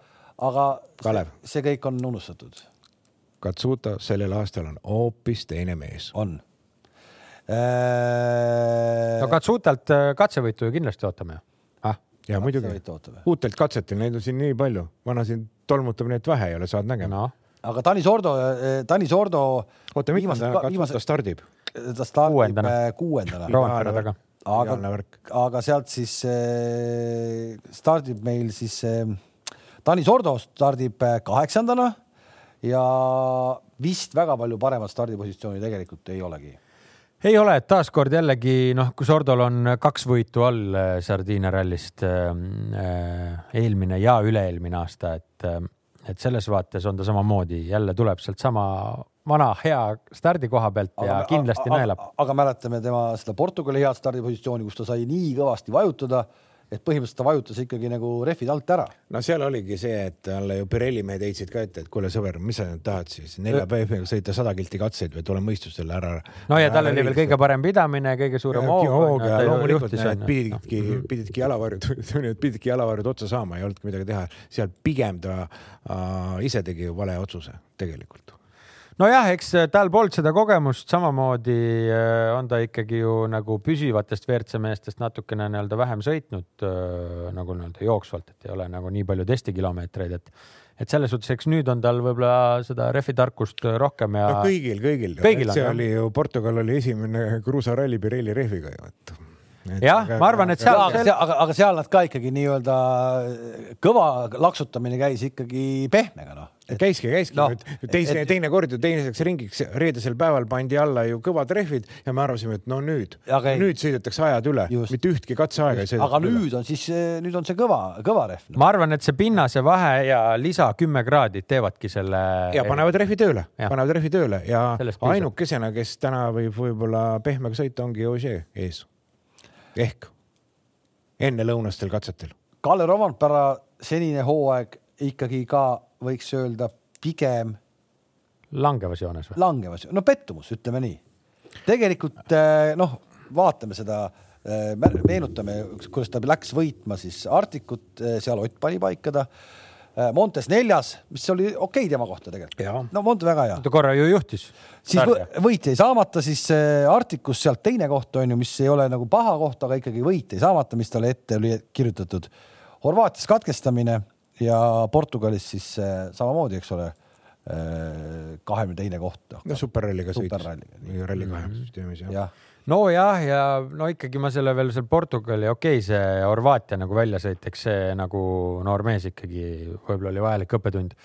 aga Kalev. see kõik on unustatud. Katsuta sellel aastal on hoopis teine mees. on eee.... no Katsutalt äh, katsevõitu ju kindlasti ootame ah?. ja muidugi, uutelt katsetel, neid on siin nii palju, vana siin tolmutab nii et vähe ei ole, saad nägema no aga Tanis Ordo, Tanis Ordo. oota, mitmes ta stardib? ta stardib kuuendana, kuuendana. aga, aga sealt siis äh, stardib meil siis Tanis Ordo stardib kaheksandana ja vist väga palju paremat stardipositsiooni tegelikult ei olegi ei ole, et taaskord jällegi noh, kui Sordol on kaks võitu all Sardiinia rallist eelmine ja üle-eelmine aasta, et et selles vaates on ta samamoodi, jälle tuleb sealt sama vana hea stardikoha pealt aga, ja kindlasti naelab. aga mäletame tema seda Portugali head stardipositsiooni, kus ta sai nii kõvasti vajutada et põhimõtteliselt ta vajutas ikkagi nagu rehvid alt ära. no seal oligi see, et talle ju Pirelli mehed heitsid ka ette, et kuule sõber, mis sa nüüd tahad siis nelja päevaga sõita sada kilti katseid või tule mõistusele ära. no ja tal oli veel kõige parem pidamine, kõige suurem hoog. ja loomulikult nad pididki, pididki jalavarjud, pididki jalavarjud otsa saama, ei olnudki midagi teha. seal pigem ta äh, ise tegi ju vale otsuse tegelikult nojah, eks äh, tal polnud seda kogemust, samamoodi äh, on ta ikkagi ju nagu püsivatest WRC meestest natukene nii-öelda vähem sõitnud äh, nagu nii-öelda jooksvalt, et ei ole nagu nii palju testikilomeetreid, et et selles suhtes, eks nüüd on tal võib-olla seda rehvi tarkust rohkem ja no,. kõigil, kõigil, kõigil. see on, oli ju, Portugal oli esimene kruusaralli Pirelli rehviga ju, et jah, ma arvan, et seal. aga, aga, aga seal nad ka ikkagi nii-öelda kõva laksutamine käis ikkagi pehmega, noh käiski, käiski no, teise, teine kord ju teiseks ringiks reedesel päeval pandi alla ju kõvad rehvid ja me arvasime, et no nüüd, nüüd sõidetakse ajad üle, mitte ühtki katseaega ei sõideta. aga nüüd üle. on siis, nüüd on see kõva, kõva rehv no.. ma arvan, et see pinnase vahe ja lisa kümme kraadi teevadki selle. ja panevad rehvi tööle, panevad rehvi tööle ja ainukesena, kes täna võib võib-olla pehmega sõita, ongi Ožee ees. ehk ennelõunastel katsetel. Kalle Romantpera senine hooaeg ikkagi ka võiks öelda pigem. langevas joones või? langevas, no pettumus, ütleme nii. tegelikult eh, noh, vaatame seda, eh, meenutame, kuidas ta läks võitma siis Artikut, eh, seal Ott pani paika ta Montes neljas, mis oli okei okay tema kohta tegelikult. no Monte väga hea. ta korra ju juhtis. siis võit jäi saamata, siis Artikus sealt teine koht on ju, mis ei ole nagu paha koht, aga ikkagi võit jäi saamata, mis talle ette oli kirjutatud. Horvaatias katkestamine ja Portugalis siis samamoodi, eks ole, äh, kahekümne teine koht. No superralliga sõitis. ralli kahe mhm. süsteemis jah ja. nojah, ja no ikkagi ma selle veel seal Portugali, okei okay,, see Horvaatia nagu väljasõit, eks see nagu noor mees ikkagi võib-olla oli vajalik õppetund.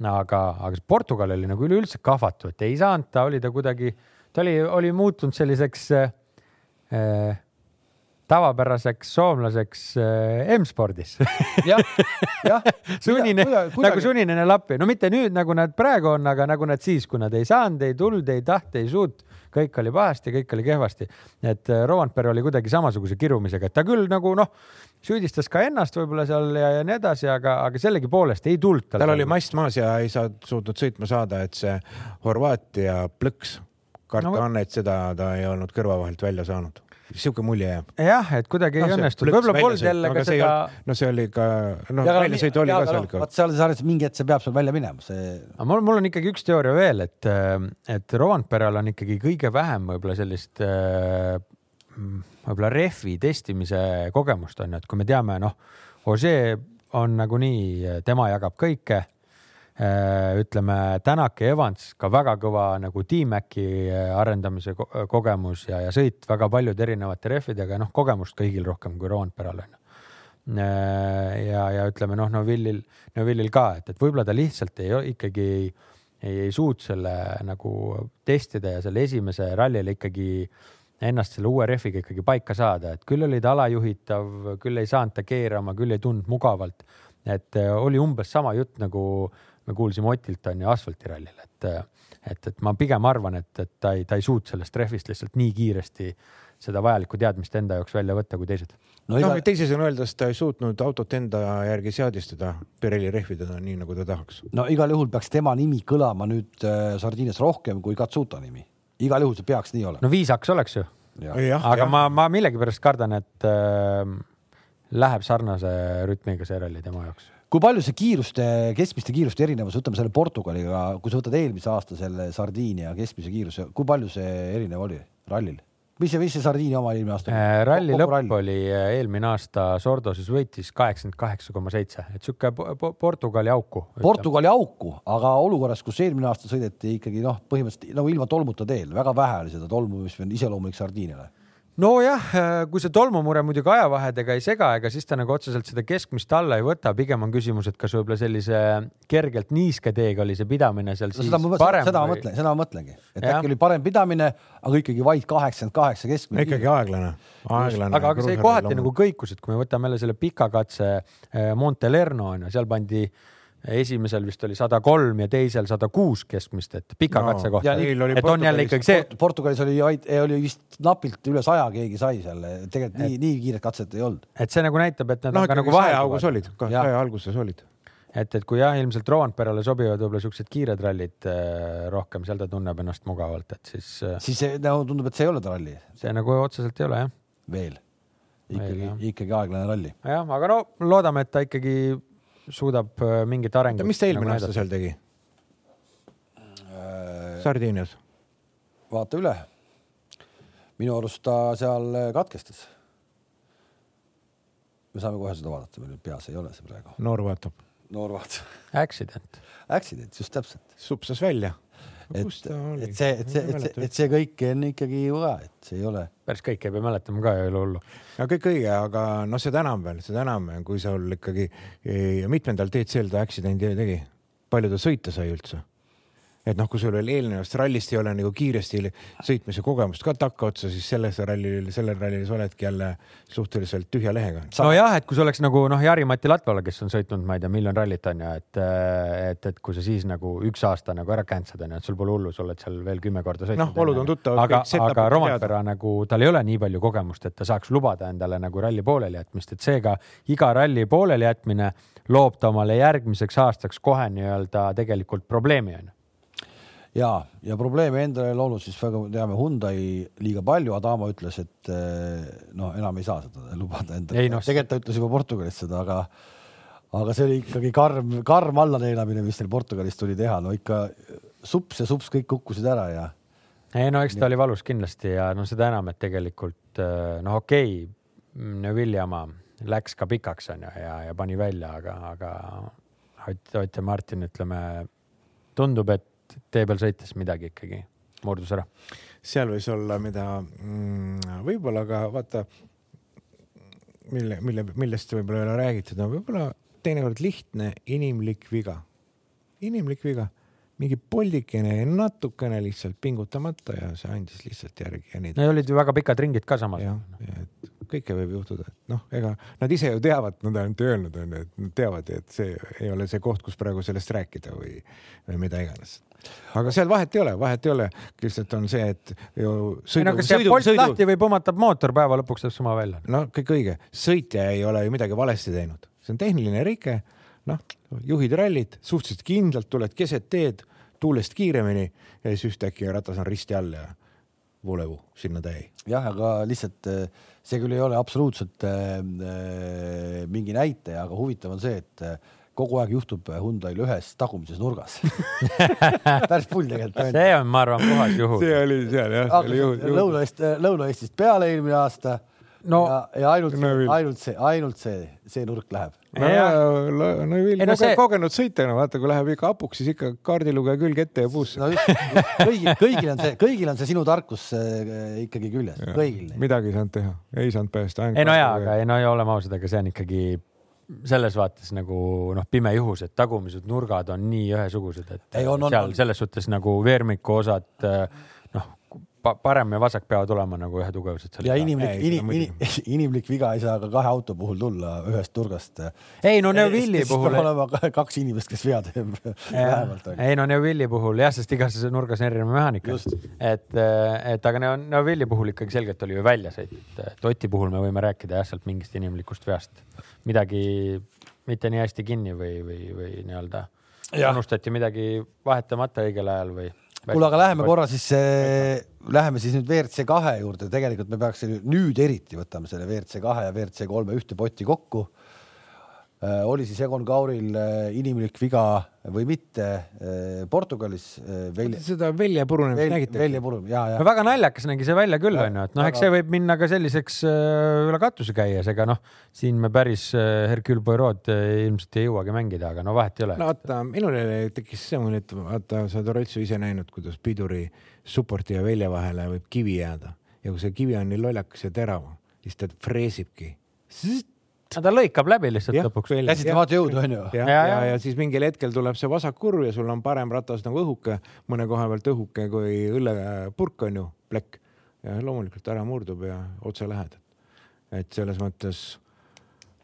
aga, aga see Portugal oli nagu üleüldse kahvatu, et ei saanud, ta oli ta kuidagi, ta oli, oli muutunud selliseks äh, tavapäraseks soomlaseks äh, M-spordis. jah, jah. sunine, nagu sunnine lappi, no mitte nüüd, nagu nad praegu on, aga nagu nad siis, kui nad ei saanud, ei tulnud, ei tahtnud, ei suutnud, kõik oli pahasti, kõik oli kehvasti. et äh, Rovanper oli kuidagi samasuguse kirumisega, et ta küll nagu noh, süüdistas ka ennast võib-olla seal ja, ja nii edasi, aga, aga sellegipoolest ei tulnud tal. tal oli mast maas ja ei saa, suutnud sõitma saada, et see Horvaatia plõks, karta no, on, et seda ta ei olnud kõrva vahelt välja saanud sihuke mulje jääb. jah, et kuidagi no, ei õnnestunud, võib-olla polnud jälle ka seda. no see oli ka, noh, väljasõit oli ka seal ikka. vaat seal sarjas mingi hetk see peab sul välja minema, see. aga mul, mul on ikkagi üks teooria veel, et, et Rovanperal on ikkagi kõige vähem võib-olla sellist võib-olla rehvi testimise kogemust on ju, et kui me teame, noh, Ožee on nagunii, tema jagab kõike Äh, ütleme, Tänak ja Evans ka väga kõva nagu T-Maci äh, arendamise ko kogemus ja, ja sõit väga paljude erinevate rehvidega, noh, kogemust kõigil rohkem kui Roonperal on. Äh, ja, ja ütleme noh, Novillil, Novillil ka, et, et võib-olla ta lihtsalt ei, ikkagi ei, ei, ei suutnud selle nagu testida ja selle esimese rallil ikkagi ennast selle uue rehviga ikkagi paika saada, et küll oli ta alajuhitav, küll ei saanud ta keerama, küll ei tundnud mugavalt. et oli umbes sama jutt nagu äh, me kuulsime Otilt on ju asfaltirallil, et, et, et ma pigem arvan, et, et ta ei, ta ei suutnud sellest rehvist lihtsalt nii kiiresti seda vajalikku teadmist enda jaoks välja võtta kui teised. no, iga... no teisisõnu öeldes ta ei suutnud autot enda järgi seadistada, Pirelli rehvidena nii nagu ta tahaks. no igal juhul peaks tema nimi kõlama nüüd äh, Sardiinias rohkem kui Katsuta nimi. igal juhul see peaks nii olema. no viisaks oleks ju. aga ja. ma, ma millegipärast kardan, et äh, läheb sarnase rütmiga see ralli tema jaoks kui palju see kiiruste, keskmiste kiiruste erinevus, võtame selle Portugaliga, kui sa võtad eelmise aasta selle Sardiinia keskmise kiiruse, kui palju see erinev oli rallil? mis see, mis see Sardiinia oma eelmine aasta oli? Äh, ralli lõpp ralli. oli äh, eelmine aasta Sordoses võitis kaheksakümmend kaheksa koma seitse, et sihuke Portugali auku. Portugali auku, aga olukorras, kus eelmine aasta sõideti ikkagi noh, põhimõtteliselt nagu ilma tolmuta teel, väga vähe oli seda tolmu, mis on iseloomulik Sardiiniale nojah, äh, kui see tolmumure muidugi ajavahedega ei sega, ega siis ta nagu otseselt seda keskmist alla ei võta, pigem on küsimus, et kas võib-olla sellise kergelt niiske teega oli see pidamine seal no, siis seda, parem. seda või... ma mõtlen, seda ma mõtlengi, et ja. äkki oli parem pidamine, aga ikkagi vaid kaheksakümmend kaheksa keskmine. ikkagi aeglane, aeglane. aga, aga see kohati nagu kõikus, et kui me võtame jälle selle pika katse äh, Montelerno on ju, seal pandi äh, esimesel vist oli sada kolm ja teisel sada kuus keskmist, et pika no, katse kohta. et on jälle ikkagi see Port. Portugalis oli, oli vist napilt üle saja keegi sai seal, tegelikult et, nii, nii kiiret katset ei olnud. et see nagu näitab, et nad no, nagu vaheaugus olid, saja alguses olid. et, et kui jah, ilmselt Rovanperale sobivad võib-olla siuksed kiired rallid äh, rohkem, seal ta tunneb ennast mugavalt, et siis äh,. siis see nagu tundub, et see ei ole ta ralli. see nagu otseselt ei ole jah. veel, ikkagi, ikkagi aeglane ralli. jah, aga no loodame, et ta ikkagi suudab äh, mingit arengut. mis ta eelmine nagu aasta seal tegi äh,? Sardiinias. vaata üle. minu arust ta seal äh, katkestas. me saame kohe seda vaadata, meil peas ei ole see praegu. noor vaatab. noor vaatab. Accident. Accident, just täpselt. supsas välja et, et see, et see, et see, et see kõik on ikkagi ju ka, et see ei ole. päris kõike ei pea mäletama ka, ei ole hullu. no kõik õige, aga noh, seda enam veel, seda enam, kui sul ikkagi ja mitmendal DCL ta accident'i tegi? palju ta sõita sai üldse et noh, kui sul veel eelnevast rallist ei ole nagu kiiresti sõitmise kogemust ka takkaotsa, siis selles rallil, sellel rallil sa oledki jälle suhteliselt tühja lehega. nojah, et kui see oleks nagu noh, Jari-Mati Latvala, kes on sõitnud, ma ei tea, miljon rallit on ju, et, et, et kui sa siis nagu üks aasta nagu ära cancel'd on ju, et sul pole hullu, sa oled seal veel kümme korda sõitnud. noh, olud on tuttavad. aga, aga Romantpera nagu tal ei ole nii palju kogemust, et ta saaks lubada endale nagu ralli poolelijätmist, et seega iga ralli poolelijätmine loob ta omale järgmiseks aastaks kohe nii-öelda tegelikult probleemi on ju ja, ja probleeme endale loonud siis väga teame Hyundai liiga palju, Adamo ütles, et noh, enam ei saa seda lubada endale. No, tegelikult ta ütles juba Portugalis seda, aga aga see oli ikkagi karm, karm allaneelamine, mis neil Portugalis tuli teha, no ikka sups ja sups kõik kukkusid ära ja. ei no eks ta oli valus kindlasti ja no seda enam, et tegelikult noh, okei okay,, Viljama läks ka pikaks onju ja, ja pani välja, aga, aga Ott, Ott ja Martin, ütleme, tundub, et tee peal sõites midagi ikkagi murdus ära. seal võis olla, mida mm, võib-olla ka vaata, mille, mille, millest võib-olla ei ole räägitud, on võib-olla teinekord lihtne inimlik viga. inimlik viga, mingi poldikene, natukene lihtsalt pingutamata ja see andis lihtsalt järgi ja nii. no olid ju väga pikad ringid ka samas. jah, ja et kõike võib juhtuda, et noh, ega nad ise ju teavad, nad on ainult öelnud, onju, et nad teavad, et see ei ole see koht, kus praegu sellest rääkida või, või mida iganes aga seal vahet ei ole, vahet ei ole, lihtsalt on see, et ju sõidu. no kas jääb polt sõidu... lahti või pumatab mootor, päeva lõpuks teeb sama välja. no kõik õige, sõitja ei ole ju midagi valesti teinud, see on tehniline rike. noh, juhid rallit suhteliselt kindlalt, tuled keset teed, tuulest kiiremini ja siis ühtäkki ratas on risti all ja volevu sinna täi. jah, aga lihtsalt eh, see küll ei ole absoluutselt äh, mingi näitaja, aga huvitav on see, et kogu aeg juhtub Hyundai'l ühes tagumises nurgas päris pull tegelikult. see on, ma arvan, puhas juhus. see oli seal jah. Lõuna-Eest, Lõuna-Eestist peale eelmine aasta no, ja, ja ainult no,, ainult see, ainult see, see nurk läheb. no ja, no, no Vill no, see... kogenud sõitjana, vaata, kui läheb ikka hapuks, siis ikka kaardilugeja külg ette ja puusse no,. kõigil, kõigil on see, kõigil on see sinu tarkus äh, ikkagi küljes, kõigil. midagi ei saanud teha, ei saanud päästa. ei no jaa, aga ei no oleme ausad, aga see on ikkagi selles vaates nagu noh, pime juhus, et tagumised nurgad on nii ühesugused, et ei, on, on, seal on. selles suhtes nagu veermiku osad noh, parem ja vasak peavad olema nagu ühetugevused. ja inimlik, inim, inim, inimlik viga ei saa ka kahe auto puhul tulla ühest nurgast. ei no Neuvilli puhul. peab olema kaks inimest, kes vea teeb vähemalt. ei no Neuvilli puhul jah, sest igas nurgas on erinev mehaanika. et, et aga Neuvilli puhul ikkagi selgelt oli ju väljasõit, et Oti puhul me võime rääkida jah, sealt mingist inimlikust veast, midagi mitte nii hästi kinni või, või, või nii-öelda unustati midagi vahetamata õigel ajal või? Kuule, aga läheme korra siis, läheme siis nüüd WRC kahe juurde, tegelikult me peaks nüüd eriti võtame selle WRC kahe ja WRC kolme ühte potti kokku oli siis Egon Kauril äh, inimlik viga või mitte äh, Portugalis välja.... seda väljapurunemist Vel, nägite? väljapurunemist, ja, ja. no väga naljakas nägi see välja küll, onju, et noh, eks see võib minna ka selliseks üle katuse käies, ega noh, siin me päris Hercule Poirot ilmselt ei jõuagi mängida, aga no vahet ei ole. no vaata, minul tekkis see mulje, et vaata, sa oled Rootsi ise näinud, kuidas piduri supporti ja välja vahele võib kivi jääda ja kui see kivi on nii lollakas ja terav, siis ta freesibki ta lõikab läbi lihtsalt ja, lõpuks. käsitlemata jõudu onju. ja, ja, ja, ja siis mingil hetkel tuleb see vasakkurv ja sul on parem ratas nagu õhuke, mõne koha pealt õhuke kui õllepurk onju, plekk. ja loomulikult ära murdub ja otse lähed. et selles mõttes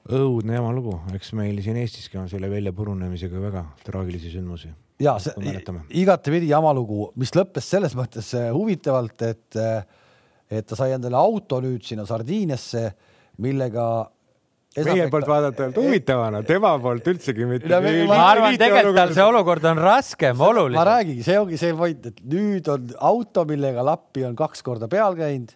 õudne jama lugu, eks meil siin Eestiski on selle väljapurunemisega väga traagilisi sündmusi. ja see igatepidi jama lugu, mis lõppes selles mõttes äh, huvitavalt, et, äh, et ta sai endale auto nüüd sinna Sardiiniasse, millega meie poolt vaadatavalt huvitavana, tema poolt üldsegi mitte. ma arvan, tegelikult tal see olukord on raskem, olulisem. ma räägingi, see ongi see point, et nüüd on auto, millega Lappi on kaks korda peal käinud,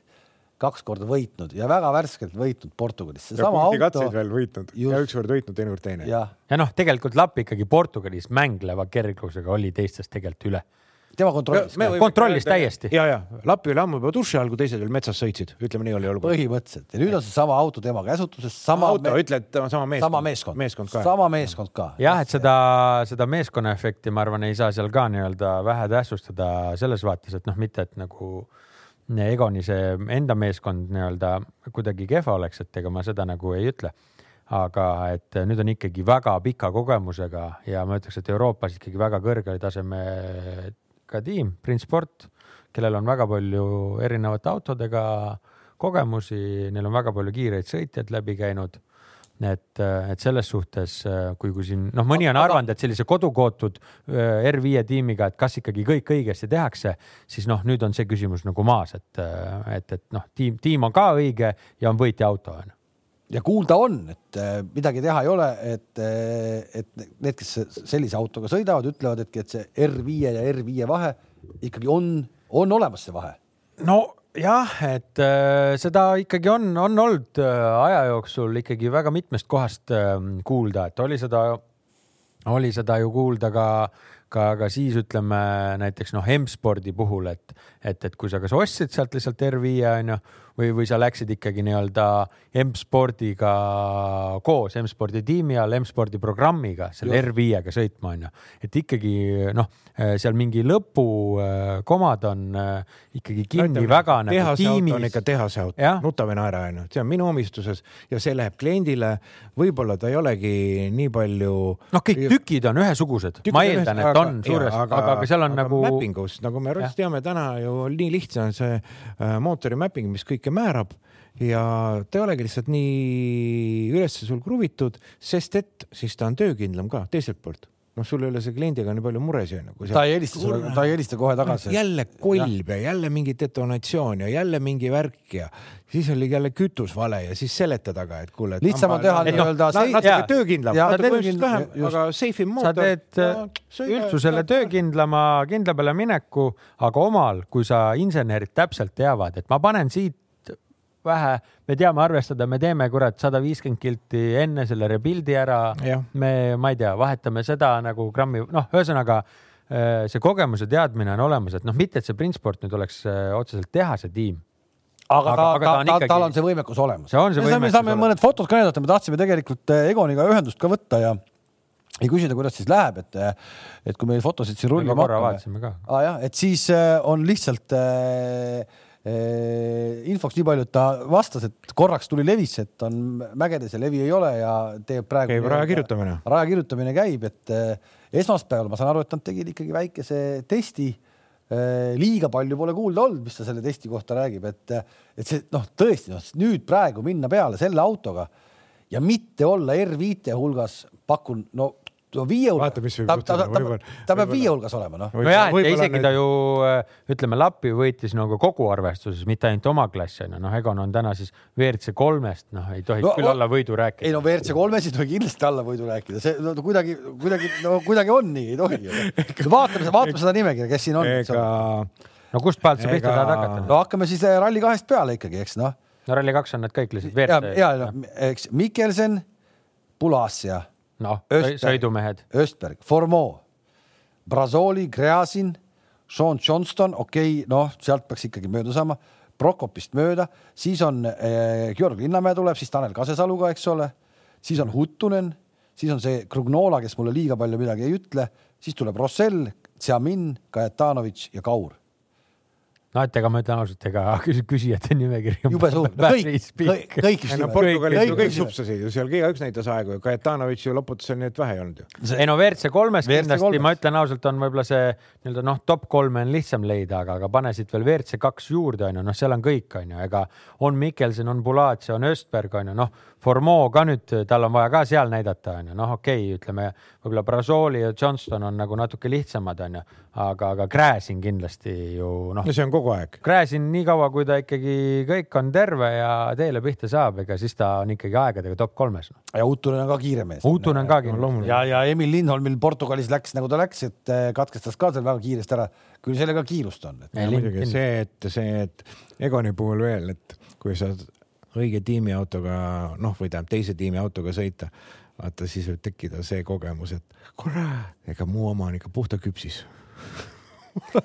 kaks korda võitnud ja väga värskelt võitnud Portugalis. ja punktikatseid veel võitnud just. ja ükskord võitnud, teinekord teine. ja, ja noh, tegelikult Lapp ikkagi Portugalis mängleva kerglusega oli teistest tegelikult üle tema kontrollis. kontrollis täiesti. ja, ja Lapi oli ammu juba duši all, kui teised veel metsas sõitsid, ütleme nii oli olukord. põhimõtteliselt ja nüüd on seesama auto tema käsutuses, sama. auto me..., ütled sama meeskond. sama meeskond, meeskond ka. sama meeskond ka. jah, et seda, seda meeskonna efekti, ma arvan, ei saa seal ka nii-öelda vähe tähtsustada selles vaates, et noh, mitte et nagu Egoni see enda meeskond nii-öelda kuidagi kehva oleks, et ega ma seda nagu ei ütle aga et nüüd on ikkagi väga pika kogemusega ja ma ütleks, et Euroopas ikkagi väga kõrge tasemega tiim, Print Sport, kellel on väga palju erinevate autodega kogemusi, neil on väga palju kiireid sõitjaid läbi käinud. Et, et selles suhtes, kui, kui siin noh, mõni on arvanud, et sellise kodukootud äh, R5 tiimiga, et kas ikkagi kõik õigesti tehakse, siis noh, nüüd on see küsimus nagu maas, et, et, et noh, tiim, tiim on ka õige ja on võitja auto on ja kuulda on, et äh, midagi teha ei ole, et, äh, et need, kes sellise autoga sõidavad, ütlevad, et, et see R5 ja R5 vahe ikkagi on, on olemas see vahe. no jah, et äh, seda ikkagi on, on olnud äh, aja jooksul ikkagi väga mitmest kohast äh, kuulda, et oli seda, oli seda ju kuulda ka, ka, ka siis ütleme näiteks noh, M-spordi puhul, et, et, et kui sa kas ostsid sealt lihtsalt R5 onju või, või sa läksid ikkagi nii-öelda M-spordiga koos, M-spordi tiimi all, M-spordi programmiga selle R5-ga sõitma onju, et ikkagi noh, seal mingi lõpukomad on äh, ikkagi kinni no, väga nagu tehase tiimis. on ikka tehase auto, nuta või naera onju, see on minu omistuses ja see läheb kliendile. võib-olla ta ei olegi nii palju. noh, kõik tükid on ühesugused, ma eeldan, et on suuresti, aga, aga, aga seal on aga nagu. Mappingus, nagu me teame täna ju nii lihtne on see äh, mootori mapping, mis kõike kõike määrab ja ta ei olegi lihtsalt nii ülesse sul kruvitud, sest et siis ta on töökindlam ka teiselt poolt noh, sul ei ole see kliendiga nii palju muresid onju. ta ei helista sulle, ta ei helista kohe tagasi. jälle kolb ja. jälle mingi detonatsioon ja jälle mingi värk ja siis oli jälle kütus vale ja siis seleta taga, et kuule. lihtsam on teha nii-öelda no,. natuke töökindlam, natuke põhimõtteliselt vähem, aga safe im mootor. sa teed äh, üldsusele töökindlama, kindla peale mineku, aga omal, kui sa insenerid täpselt teavad, et ma panen siit vähe, me teame arvestada, me teeme kurat sada viiskümmend kilti enne selle rebuild'i ära. me, ma ei tea, vahetame seda nagu grammi, noh, ühesõnaga äh, see kogemus ja teadmine on olemas, et noh, mitte et see Printsport nüüd oleks äh, otseselt tehase tiim aga, aga, aga ta, ta, ikkagi... tal on see võimekus olemas. see on see võimekus. me saame olemas. mõned fotod ka näidata, me tahtsime tegelikult äh, Egoniga ühendust ka võtta ja ja küsida, kuidas siis läheb, et, et kui meil fotosid siin rullima hakkame. Ah, jah, et siis on lihtsalt äh, infoks nii palju, et ta vastas, et korraks tuli levisse, et on mägedes ja levi ei ole ja teeb praegu. käib raja kirjutamine. raja kirjutamine käib, et esmaspäeval ma saan aru, et nad tegid ikkagi väikese testi. Liiga palju pole kuulda olnud, mis ta selle testi kohta räägib, et, et see noh, tõesti noh, nüüd praegu minna peale selle autoga ja mitte olla R5 hulgas, pakun no no viie hulgas. vaata, mis võib juhtuda. ta, ta, ta, ta peab viie hulgas olema, noh. nojah, et isegi need... ta ju ütleme, Lappi võitis nagu kogu arvestuses, mitte ainult oma klassi onju, noh, Egon on täna siis WRC kolmest, noh, ei tohiks no, küll olla võidu rääkida. ei no WRC kolmes ei tohi kindlasti alla võidu rääkida, see no, kuidagi, kuidagi, no kuidagi on nii, ei tohi vaatame, vaatame seda nimekirja, kes siin on. ega no kust pealt sa pihta tahad hakata? no hakkame siis eh, Rally kahest peale ikkagi, eks noh. no Rally kaks on need kõik lihtsalt WRC. ja, ja no, eks Mikkelsen, Pulasia noh, sõidumehed. Östberg, Formeau, Brazoli, Gräzin, Sean Johnston, okei okay,, noh, sealt peaks ikkagi mööda saama. Prokopist mööda, siis on eh, Georg Linnamäe tuleb, siis Tanel Kasesaluga, eks ole, siis on Huttunen, siis on see Krugnola, kes mulle liiga palju midagi ei ütle, siis tuleb Rossell, Tsiamin, Kajetanovitš ja Kaur no et ega ma ütlen ausalt, ega küsijate nimekiri on jube suur, kõik, kõik, kõik. no Portugalis ju kõik supsasid ju seal igaüks näitas aegu ju, Kajetanovitš ju loputas seal nii, et vähe ei olnud ju. ei no WRC kolmes kindlasti, ma ütlen ausalt, on võib-olla see nii-öelda noh, top kolme on lihtsam leida, aga, aga pane siit veel WRC kaks juurde, onju, noh, seal on kõik, onju, ega on Mikkelson, on Bulatsi, on Östberg, onju, noh Formeau ka nüüd, tal on vaja ka seal näidata, onju, noh, okei okay,, ütleme võib-olla Brasoli ja Johnston on nagu natuke lihtsamad, onju, aga, aga Gräzin kindlasti ju noh. no see on kogu aeg. Gräzin nii kaua, kui ta ikkagi kõik on terve ja teele pihta saab, ega siis ta on ikkagi aegadega top kolmes no.. ja Utunen on ka kiire mees. Utunen ka no,. ja, ja Emil Lindholmil Portugalis läks nagu ta läks, et eh, katkestas ka seal väga kiiresti ära, küll sellega kiirust on et.... muidugi see, et see, et Egoni puhul veel, et kui sa õige tiimiautoga, noh, või tähendab teise tiimi autoga sõita, vaata siis võib tekkida see kogemus, et kurat, ega mu oma on ikka puhta küpsis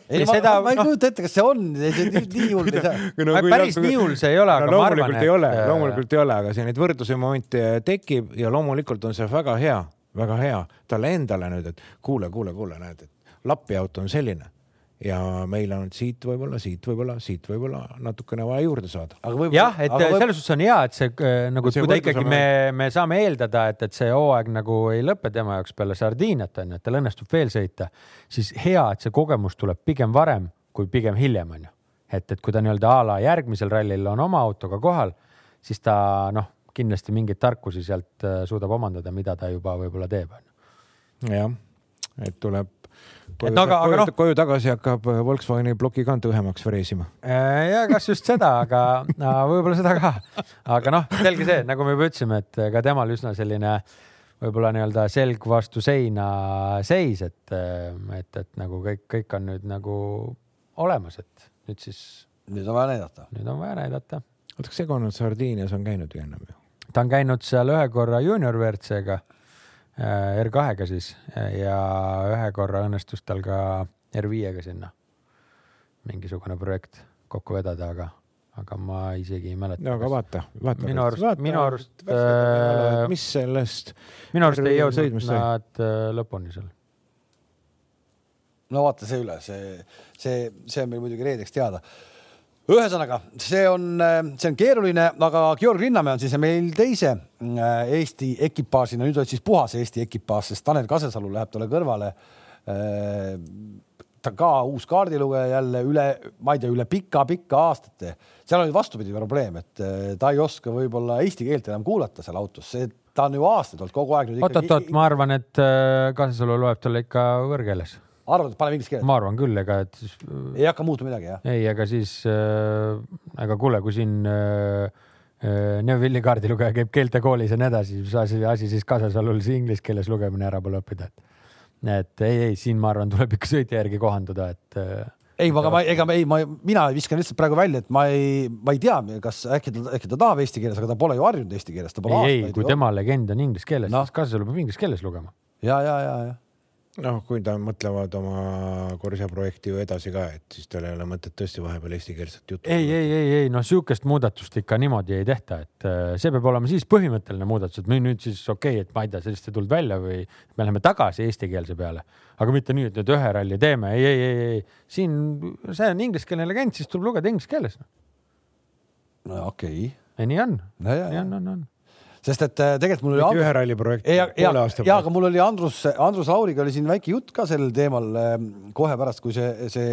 ei, ma, seda, ma ei kujuta ette, kas see on nii hull ei saa. no, päris nii hull see ei ole no,, aga ma arvan, et. ei ole, loomulikult ei ole, aga see neid võrdluse momente tekib ja loomulikult on see väga hea, väga hea talle endale nüüd, et kuule, kuule, kuule, näed, et Lappi auto on selline ja meil on siit võib-olla, siit võib-olla, siit võib-olla natukene vaja juurde saada. jah, et võib... selles suhtes on hea, et see äh, nagu, kui ta ikkagi me, me saame eeldada, et, et see hooaeg nagu ei lõpe tema jaoks peale Sardiiniat on ju, et tal õnnestub veel sõita, siis hea, et see kogemus tuleb pigem varem kui pigem hiljem on ju. et, et kui ta nii-öelda a la järgmisel rallil on oma autoga kohal, siis ta noh, kindlasti mingeid tarkusi sealt äh, suudab omandada, mida ta juba võib-olla teeb on ju. jah, et tuleb koju, et aga, aga noh. koju tagasi hakkab äh, Volkswageni plokikant õhemaks freesima. Äh, ja kas just seda, aga no, võib-olla seda ka. aga noh, selge see, nagu me juba ütlesime, et ka temal üsna selline võib-olla nii-öelda selg vastu seina seis, et, et, et nagu kõik, kõik on nüüd nagu olemas, et nüüd siis. nüüd on vaja näidata. nüüd on vaja näidata. oota, kas Egon Sardiinias on käinud ju ennem ju? ta on käinud seal ühe korra juunior WRC-ga Äh, R2-ga siis ja ühe korra õnnestus tal ka R5-ga sinna mingisugune projekt kokku vedada, aga, aga ma isegi ei mäleta. no aga vaata, vaata. minu arust, minu arust. Äh, mis sellest? minu arust ei jõudnud nad äh, lõpuni seal. no vaata see üle, see, see, see on meil muidugi reedeks teada ühesõnaga, see on, see on keeruline, aga Georg Linnamäe on siis meil teise äh, Eesti ekipaažina, nüüd oled siis puhas Eesti ekipaaž, sest Tanel Kasesalu läheb talle kõrvale. Äh, ta ka uus kaardilugeja jälle üle, ma ei tea, üle pika-pika aastate. seal oli vastupidi probleem, et äh, ta ei oska võib-olla eesti keelt enam kuulata seal autos, see, ta on ju aastaid olnud kogu aeg. oot-oot-oot, ma arvan, et Kasesalu loeb talle ikka võõrkeeles arvad, et paneme inglise keeles? ma arvan küll, ega et siis. ei hakka muutuma midagi, jah? ei, ega siis äh,, aga kuule, kui siin äh, äh Neuvilli kaardilugeja käib keeltekoolis ja nii edasi, siis asi, asi siis Kasasalul see inglise keeles lugemine ära pole õppida, et. et ei, ei siin ma arvan, tuleb ikka sõitja järgi kohanduda, et äh, ei, aga ma, ega ma ei, ma, mina viskan lihtsalt praegu välja, et ma ei, ma ei tea, kas äkki ta, äkki ta tahab eesti keeles, aga ta pole ju harjunud eesti keeles, ta pole ei, ei, kui tema legend on inglise keeles no., siis Kasasalu peab inglise keeles lugema. ja, ja, ja, ja noh, kui ta mõtlevad oma Corsa projekti ju edasi ka, et siis tal ei ole mõtet tõesti vahepeal eestikeelset juttu. ei, ei, ei, ei noh, sihukest muudatust ikka niimoodi ei tehta, et äh, see peab olema siis põhimõtteline muudatus, et me nüüd siis okei okay,, et ma ei tea, sellest ei tulnud välja või me läheme tagasi eestikeelse peale, aga mitte nii, et nüüd ühe ralli teeme, ei, ei, ei, ei, siin see on ingliskeelne legend, siis tuleb lugeda inglise keeles. no okei. Okay.. nii on, nii on, on, on sest et äh, tegelikult mul oli. ühe ralli projekt. ja, ja, ja aga mul oli Andrus, Andrus Lauriga oli siin väike jutt ka sellel teemal ähm, kohe pärast, kui see, see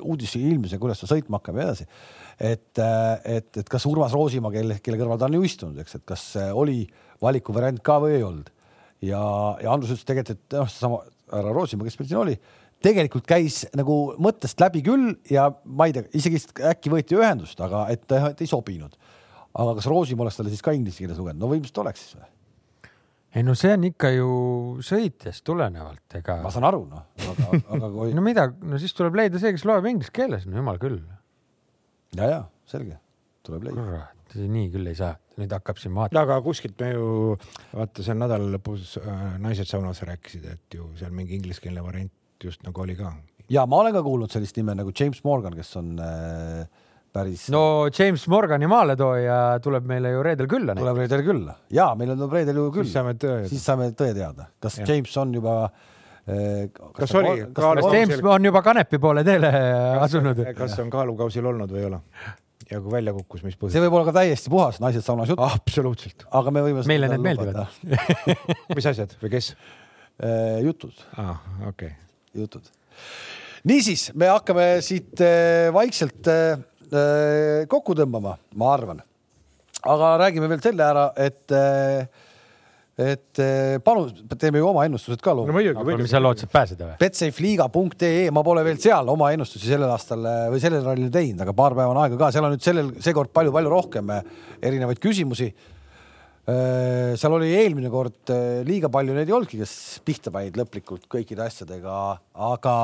uudis ilmus ja kuidas ta sõitma hakkab ja edasi. et, äh, et, et kas Urmas Roosimaa, kelle, kelle kõrval ta on ju istunud, eks, et kas oli valikuvariant ka või ei olnud. ja, ja Andrus ütles tegelikult, et noh, seesama härra Roosimaa, kes meil siin oli, tegelikult käis nagu mõttest läbi küll ja ma ei tea, isegi äkki võeti ühendust, aga et, et ei sobinud aga kas Roosimaa oleks talle siis ka inglise keeles lugenud, no võimsalt oleks siis või? ei no see on ikka ju sõitjast tulenevalt, ega. ma saan aru, noh, aga, aga kui. no mida, no siis tuleb leida see, kes loeb inglise keeles, no jumal küll. ja, ja selge, tuleb leida. kurat, nii küll ei saa, nüüd hakkab siin vaatama. aga kuskilt me ju, vaata seal nädala lõpus äh, naised saunas rääkisid, et ju seal mingi ingliskeelne variant just nagu oli ka. ja ma olen ka kuulnud sellist nime nagu James Morgan, kes on äh, päris. no James Morgani maaletooja tuleb meile ju reedel külla. tuleb reedel külla ja meil tuleb reedel ju küll. siis saame tõe. siis saame tõe teada, kas ja. James on juba eh,. kas, kas oli? kas James on juba Kanepi poole teele asunud? kas on kaalukausil olnud või ei ole? ja kui välja kukkus, mis põhjusel? see võib olla ka täiesti puhas naised saunas jutt. absoluutselt. aga me võime. meile need meeldivad mis asjad või kes eh,? jutud. aa ah,, okei okay.. jutud. niisiis, me hakkame siit eh, vaikselt eh, kokku tõmbama, ma arvan. aga räägime veel selle ära, et äh, et äh, palun teeme ju oma ennustused ka. no muidugi, muidugi. mis sa lootsid pääseda või? Betsafeliga.ee, ma pole veel seal oma ennustusi sellel aastal või sellel rallil teinud, aga paar päeva on aega ka, seal on nüüd sellel, seekord palju-palju rohkem erinevaid küsimusi. seal oli eelmine kord liiga palju neid ei olnudki, kes pihta panid lõplikult kõikide asjadega, aga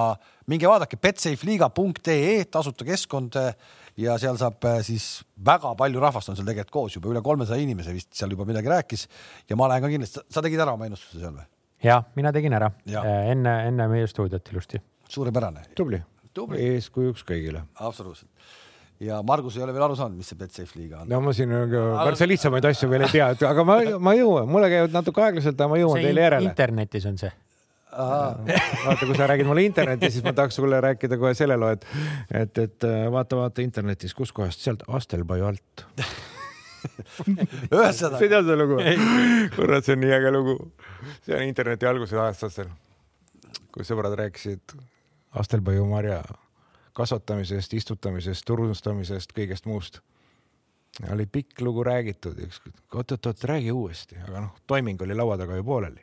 minge vaadake betsafeliga.ee, tasuta keskkond ja seal saab äh, siis väga palju rahvast on seal tegelikult koos juba üle kolmesaja inimese vist seal juba midagi rääkis ja ma lähen ka kindlasti, sa tegid ära oma ennustuse seal või? ja mina tegin ära ja. Äh, enne, enne meie stuudiot ilusti. suurepärane. tubli, tubli., eeskujuks kõigile. absoluutselt ja Margus ei ole veel aru saanud, mis see Betsafe liiga on. no ma siin märksa lihtsamaid asju veel ei tea, aga ma, ma jõuan, mulle käivad natuke aeglaselt, aga ma jõuan see teile järele. internetis on see vaata, kui sa räägid mulle internetis, siis ma tahaks sulle rääkida kohe selle loo, et, et, et äh, vaata, vaata internetis, kuskohast sealt Astelpaju alt ühesõnaga. sa ei tea seda lugu? kurat, see on nii äge lugu. see on interneti alguse aastatel, kui sõbrad rääkisid Astelpaju marja kasvatamisest, istutamisest, turustamisest, kõigest muust. oli pikk lugu räägitud, oot-oot-oot, räägi uuesti, aga noh, toiming oli laua taga ju pooleli.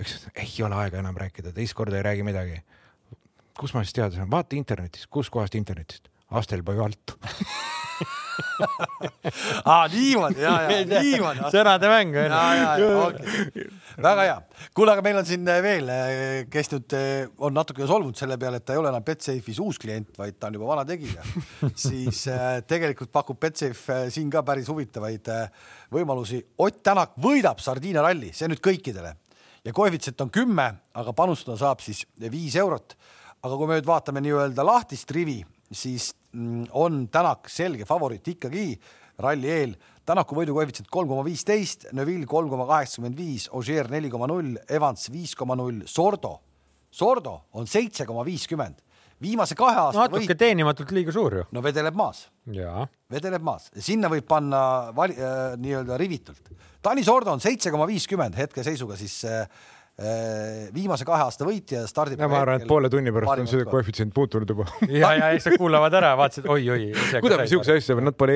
Üks, ei ole aega enam rääkida, teist korda ei räägi midagi. kus ma siis teada saan, vaata internetist, kuskohast internetist, Astelpaju alt aa, niimoodi ja, ja niimoodi. sõnade mäng on ju. Okay. väga hea. kuule, aga meil on siin veel, kes nüüd on natuke solvunud selle peale, et ta ei ole enam Betsafe'is uus klient, vaid ta on juba vana tegija siis äh, tegelikult pakub Betsafe äh, siin ka päris huvitavaid äh, võimalusi. Ott Tänak võidab Sardiina ralli, see nüüd kõikidele ja koefitsient on kümme, aga panustada saab siis viis eurot. aga kui me nüüd vaatame nii-öelda lahtist rivi, siis mm, on Tänak selge favoriit ikkagi ralli eel. Tänaku võidukoefitsient kolm koma viisteist, Neville kolm koma kaheksakümmend viis, Ogier neli koma null, Evans viis koma null, Sordo, Sordo on seitse koma viiskümmend. Viimase kahe aasta no, natuke võit... teenimatult liiga suur ju. no vedeleb maas. vedeleb maas, sinna võib panna vali, äh, nii-öelda rivitult. Tanis Sordo on seitse koma viiskümmend hetkeseisuga siis äh, Äh, viimase kahe aasta võitja stardib. ma arvan, et poole tunni pärast on see koefitsient muutunud juba. ja, ja eks nad kuulavad ära, vaatasid oi-oi. kuidas siukse asja, nad pole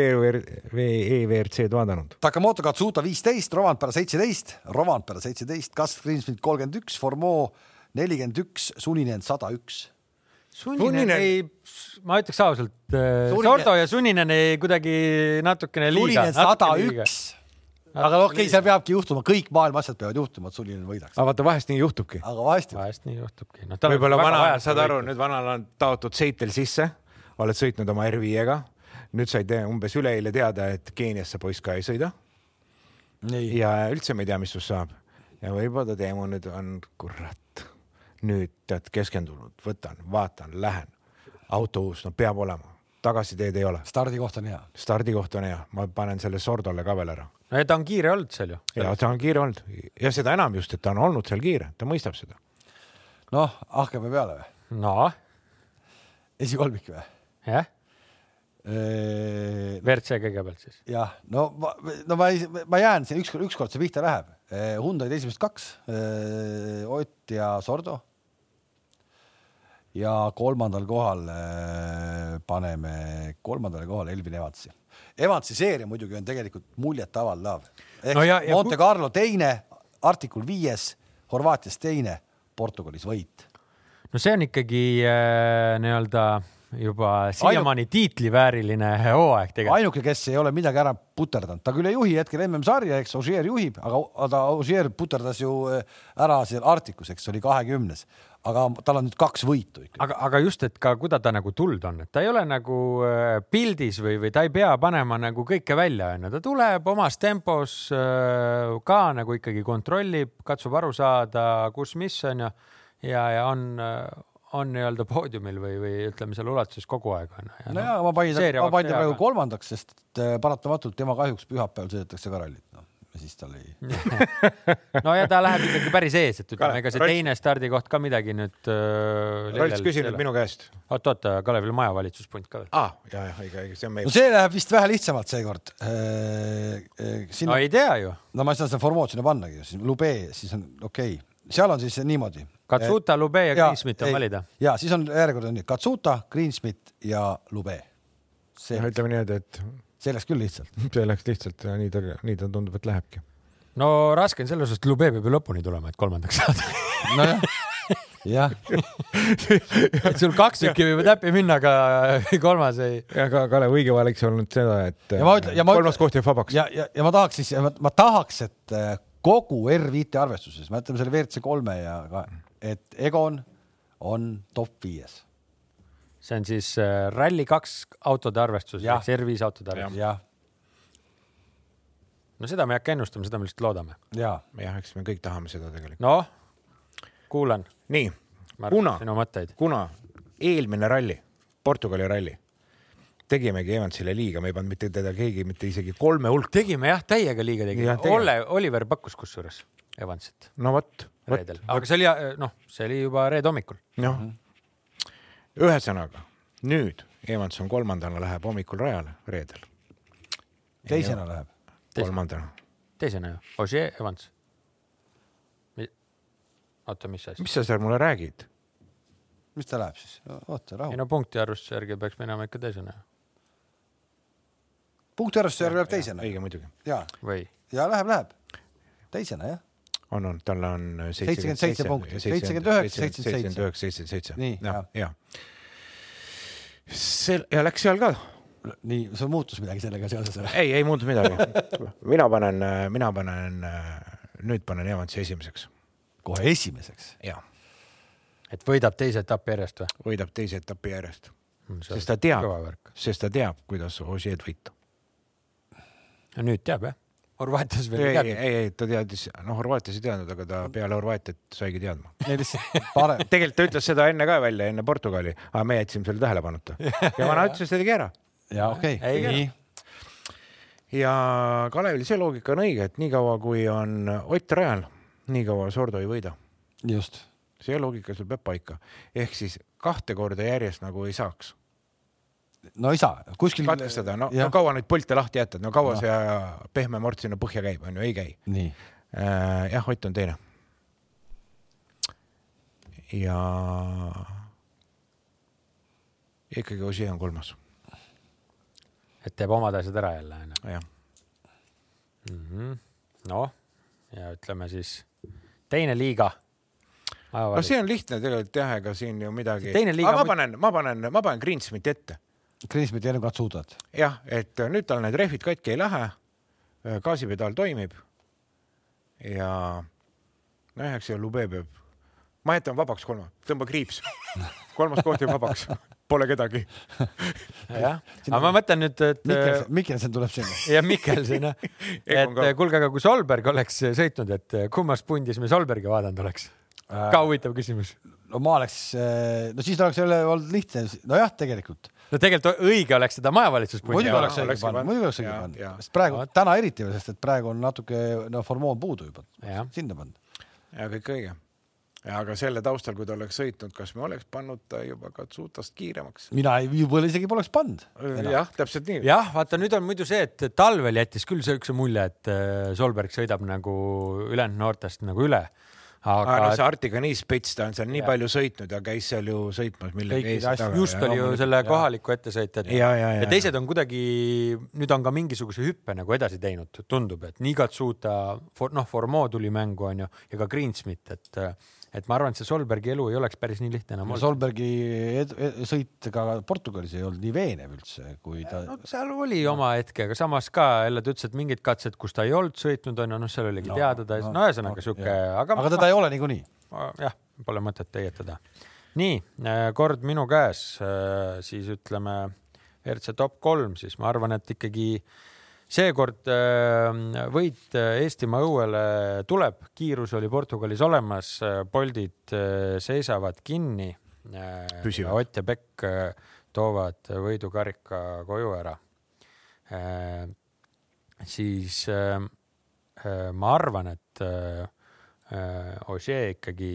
EVRC-d vaadanud. Takamoto Katsuta viisteist, Rovanpera seitseteist, Rovanpera seitseteist, Kaspar Greensmit kolmkümmend üks, Formeau nelikümmend üks, Suninen sada üks Suninen ei, ma ütleks ausalt, äh, Sordo ja Suninen ei kuidagi natukene liiga. Suninen sada üks aga okei okay,, seal peabki juhtuma, kõik maailma asjad peavad juhtuma, et Sulinen võidaks. aga vaata, vahest nii juhtubki. aga vahest, vahest nii juhtubki no,. võib-olla vana, saad aru, nüüd vanal on taotud seitel sisse, oled sõitnud oma R5-ga, nüüd said umbes üleeile teada, et Keeniasse poiss ka ei sõida. ja üldse me ei tea, mis sinust saab. ja võib-olla Teemu nüüd on, kurat, nüüd tead keskendunud, võtan, vaatan, lähen, auto uus, no peab olema tagasiteed ei ole. stardikoht on hea. stardikoht on hea, ma panen selle Sordole ka veel ära no ja ta on kiire olnud seal ju. ja ta on kiire olnud ja seda enam just, et ta on olnud seal kiire, ta mõistab seda. noh, hakkame peale või? no. esikolmik või? jah. WRC kõigepealt siis. jah, no ma, no ma ei, ma jään siin ükskord, ükskord see pihta läheb. Hyundai'd esimesed kaks, Ott ja Sordo. Ja kolmandal kohal paneme, kolmandale kohale Elvin Evatsi Evansi seeria muidugi on tegelikult muljetavaldav. no ja, ja Monte Carlo teine, Artikul viies, Horvaatias teine, Portugalis võit. no see on ikkagi äh, nii-öelda juba siiamaani Ainu... tiitlivääriline hooaeg tegelikult. ainuke, kes ei ole midagi ära puterdanud, ta küll ei juhi hetkel MM-sarja, eks Ogier juhib, aga, aga Ogier puterdas ju äh, ära seal Arcticus, eks oli kahekümnes aga tal on nüüd kaks võitu ikka. aga, aga just, et ka kuida ta nagu tuld on, et ta ei ole nagu äh, pildis või, või ta ei pea panema nagu kõike välja, onju, ta tuleb omas tempos äh, ka nagu ikkagi kontrollib, katsub aru saada, kus, mis on ju ja, ja on, äh, on nii-öelda poodiumil või, või ütleme seal ulatuses kogu aeg on. no, no ja ma panin, ma panin ta praegu kolmandaks, sest paratamatult tema kahjuks pühapäeval sõidetakse ka rallit no ja siis tal ei no ja ta läheb ikkagi päris ees, et ütleme, ega see Rats... teine stardikoht ka midagi nüüd äh,. Rats küsis nüüd minu käest. oot, oot, Kalevil Maja valitsuspunt ka veel. aa ah,, ja, ja õige, õige, see on meie. no see läheb vist vähe lihtsamalt seekord äh,. Äh, sinna... no ei tea ju. no ma ei saa seda formood sinna pannagi, siis Lube, siis on okei okay., seal on siis niimoodi. Katsuta, Lube ja, ja Greensmit on ei, valida. ja siis on järjekord on nii, Katsuta, Greensmit ja Lube. ütleme niimoodi, et see läks küll lihtsalt. see läks lihtsalt ja nii ta, nii ta tundub, et lähebki. no raske on selles suhtes, et Lube peab ju lõpuni tulema, et kolmandaks saada. nojah, jah. et sul kaks tükki võivad äppi minna, aga kolmas ei. ja ka Kalev, õige valik olnud seda, et ja ma ütlen, ja ma kolmas ütlen, koht jääb vabaks. ja, ja, ja ma tahaks siis, ma tahaks, et äh, kogu R5 arvestuses, me ütleme selle WRC kolme ja ka, et Egon on top viies see on siis äh, Rally2 autode arvestus ehk see R5 autode arvestus. no seda me ei hakka ennustama, seda me lihtsalt loodame. ja, jah, eks me kõik tahame seda tegelikult. noh, kuulan. nii, kuna, kuna eelmine ralli, Portugali ralli, tegimegi Evansile liiga, me ei pannud mitte teda keegi mitte isegi kolme hulka. tegime jah, täiega liiga tegime. Olle, Oliver pakkus kusjuures Evansit. no vot. reedel, aga see oli noh, see oli juba reede hommikul. noh, ühesõnaga nüüd Evans on kolmandana, läheb hommikul rajale reedel. teisena ja, läheb? kolmandana. teisena ju, Ogier, Evans. oota, mis asi? mis sa seal mulle räägid? mis ta läheb siis? oota, rahu. ei no punktiarvustuse järgi peaks minema ikka teisena. punktiarvustuse järgi läheb teisena? õige muidugi. ja, ja läheb, läheb teisena jah on, on, tal on seitsekümmend seitse punkti, seitsekümmend üheksa, seitsekümmend üheksa, seitsekümmend seitse. nii, ja, ja see ja läks seal ka. nii, sul muutus midagi sellega seoses või? ei, ei muutu midagi mina panen, mina panen, nüüd panen Evansi esimeseks. kohe esimeseks? jah. et võidab teise etapi järjest või? võidab teise etapi järjest mm,. sest ta teab, sest ta teab, kuidas Ožeed võita. nüüd teab jah Horvaatias veel ei teadnud? ei, ei, ta teadis, noh, Horvaatias ei teadnud, aga ta peale Horvaatiat saigi teadma. tegelikult ta ütles seda enne ka välja, enne Portugali, aga me jätsime selle tähelepanuta ja vana ütles, ta tegi ära. ja okei okay., nii. ja Kalevil see loogika on õige, et niikaua kui on Ott rajal, niikaua Sordo ei võida. just. see loogika sul peab paika, ehk siis kahte korda järjest nagu ei saaks no ei saa, kuskil. katkestada, no, no kaua neid pilte lahti jätad, no kaua no. see pehme mort sinna põhja käib, on ju, ei käi. Äh, jah, Ott on teine. ja ikkagi Ossier on kolmas. et teeb omad asjad ära jälle, onju? jah mm -hmm.. noh, ja ütleme siis teine liiga no see on lihtne tegelikult jah, ega siin ju midagi. aga ma panen, ma panen, ma panen Greensmiti ette Ja Ergat suudad? jah, et nüüd tal need rehvid katki ei lähe. gaasipedaal toimib. ja nojah, eks see Lube peab, ma jätan vabaks kolma, tõmba kriips kolmas koht jääb vabaks, pole kedagi. jah, aga ma mõtlen nüüd, et. Mikkelsen, Mikkelsen tuleb sinna. jah, Mikkelsen jah, et kuulge, aga kui Solberg oleks sõitnud, et kummas pundis me Solbergi vaadanud oleks? ka huvitav küsimus. no ma oleks, no siis oleks jälle olnud lihtne, nojah, tegelikult no tegelikult õige oleks seda majavalitsust muidugi oleks õige panna, muidugi oleks õige panna, sest praegu, täna eriti sest et praegu on natuke no formoon puudu juba, sinna panna. ja kõik õige. aga selle taustal, kui ta oleks sõitnud, kas me oleks pannud ta juba Katsutast kiiremaks? mina ei, võib-olla isegi poleks pannud. jah, täpselt nii. jah, vaata nüüd on muidu see, et talvel jättis küll siukse mulje, et äh, Solberg sõidab nagu ülejäänud noortest nagu üle aga no, see Artiga nii spets, ta on seal nii ja. palju sõitnud ja käis seal ju sõitmas millegi ees taga. just oli ju selle kohaliku ettesõitjad ja, ja, ja, ja teised on kuidagi, nüüd on ka mingisuguse hüppe nagu edasi teinud, tundub, et Nigatsuta, noh, Formeau tuli mängu, onju, ja ka Greensmit, et et ma arvan, et see Solbergi elu ei oleks päris nii lihtne enam no,. Solbergi sõit ka Portugalis ei olnud nii veenev üldse, kui ta. no seal oli oma hetke, aga samas ka jälle ta ütles, et mingid katsed, kus ta ei olnud sõitnud, on ju, noh, seal oligi no, teada ta no, no ühesõnaga no, sihuke, aga. aga teda ei ole niikuinii. jah, pole mõtet teietada. nii, äh, kord minu käes, äh, siis ütleme WRC top kolm, siis ma arvan, et ikkagi seekord äh, võit äh, Eestimaa õuele tuleb, kiirus oli Portugalis olemas, Boldid äh, seisavad kinni. Ott ja Pekk toovad võidukarika koju ära. siis ma arvan, et Ožee ikkagi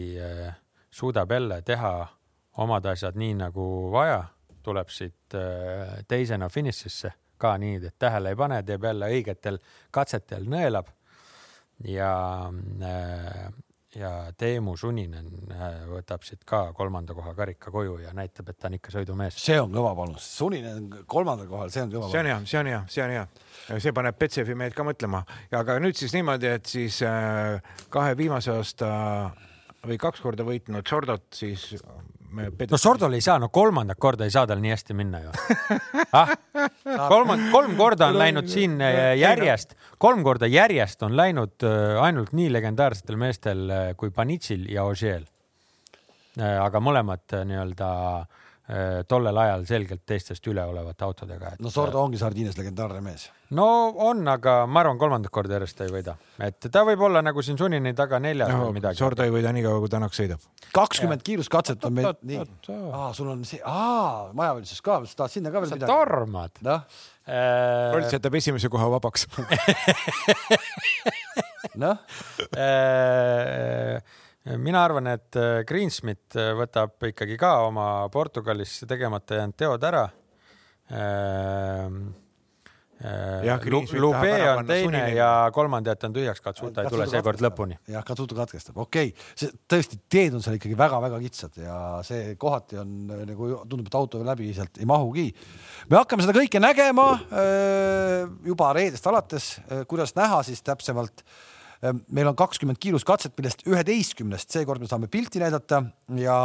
suudab jälle teha omad asjad nii nagu vaja, tuleb siit teisena finišisse ka nii, et tähele ei pane, teeb jälle õigetel katsetel nõelab. ja, äh, ja Teemu Suninen äh, võtab siit ka kolmanda koha karika koju ja näitab, et ta on ikka sõidumees. see on kõva panus, Suninen kolmandal kohal, see on kõva panus. see on hea, see on hea, see on hea. see paneb Betsefi mehed ka mõtlema, aga nüüd siis niimoodi, et siis äh, kahe viimase aasta või kaks korda võitnud Sordot siis no Sordol ei saa, no kolmandat korda ei saa tal nii hästi minna ju ah,. kolmand-, kolm korda on läinud siin äh, järjest, kolm korda järjest on läinud äh, ainult nii legendaarsetel meestel äh, kui Panitsil ja Ožeel. aga mõlemad nii-öelda tollel ajal selgelt teistest üleolevate autodega. no Sordo ongi Sardiinias legendaarne mees. no on, aga ma arvan, kolmandat korda järjest ta ei võida, et ta võib olla nagu siin sunnini taga neljas no, või midagi. Sordo ei võida nii kaua, kui Tänak sõidab. kakskümmend kiiruskatset on meil, nii. aa, sul on see, aa, majavalitsus ka, sa tahad sinna ka veel sa midagi? sa tormad. noh äh.... Rolt jätab esimese koha vabaks noh äh, mina arvan, et äh, Greensmith äh, võtab ikkagi ka oma Portugalis tegemata jäänud teod ära. Äh, Lube on teine ja kolmanda jätan tühjaks, Katsuta ei tule seekord lõpuni. jah, Katsuta katkestab, okei okay., see tõesti, teed on seal ikkagi väga-väga kitsad ja see kohati on nagu tundub, et auto läbi sealt ei mahugi. me hakkame seda kõike nägema juba reedest alates, kuidas näha siis täpsemalt meil on kakskümmend kiiruskatset, millest üheteistkümnest seekord me saame pilti näidata ja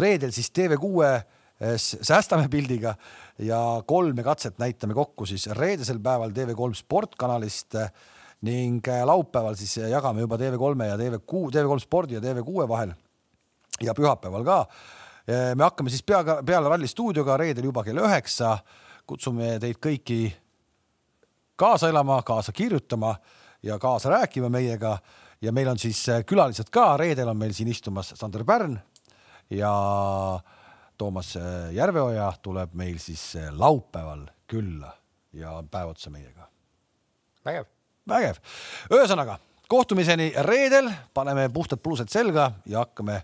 reedel siis TV6 eh, säästame pildiga ja kolme katset näitame kokku siis reedesel päeval TV3 sportkanalist eh, ning eh, laupäeval siis jagame juba TV3 ja TV6, TV3 spordi ja TV6 vahel ja pühapäeval ka. me hakkame siis pea, peale Ralli stuudioga reedel juba kell üheksa. kutsume teid kõiki kaasa elama, kaasa kirjutama ja kaasa rääkima meiega ja meil on siis äh, külalised ka, reedel on meil siin istumas Sander Pärn ja Toomas äh, Järveoja tuleb meil siis äh, laupäeval külla ja on päev otsa meiega. vägev. vägev. ühesõnaga kohtumiseni reedel, paneme puhtad pluused selga ja hakkame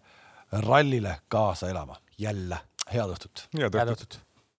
rallile kaasa elama jälle. head õhtut. head õhtut.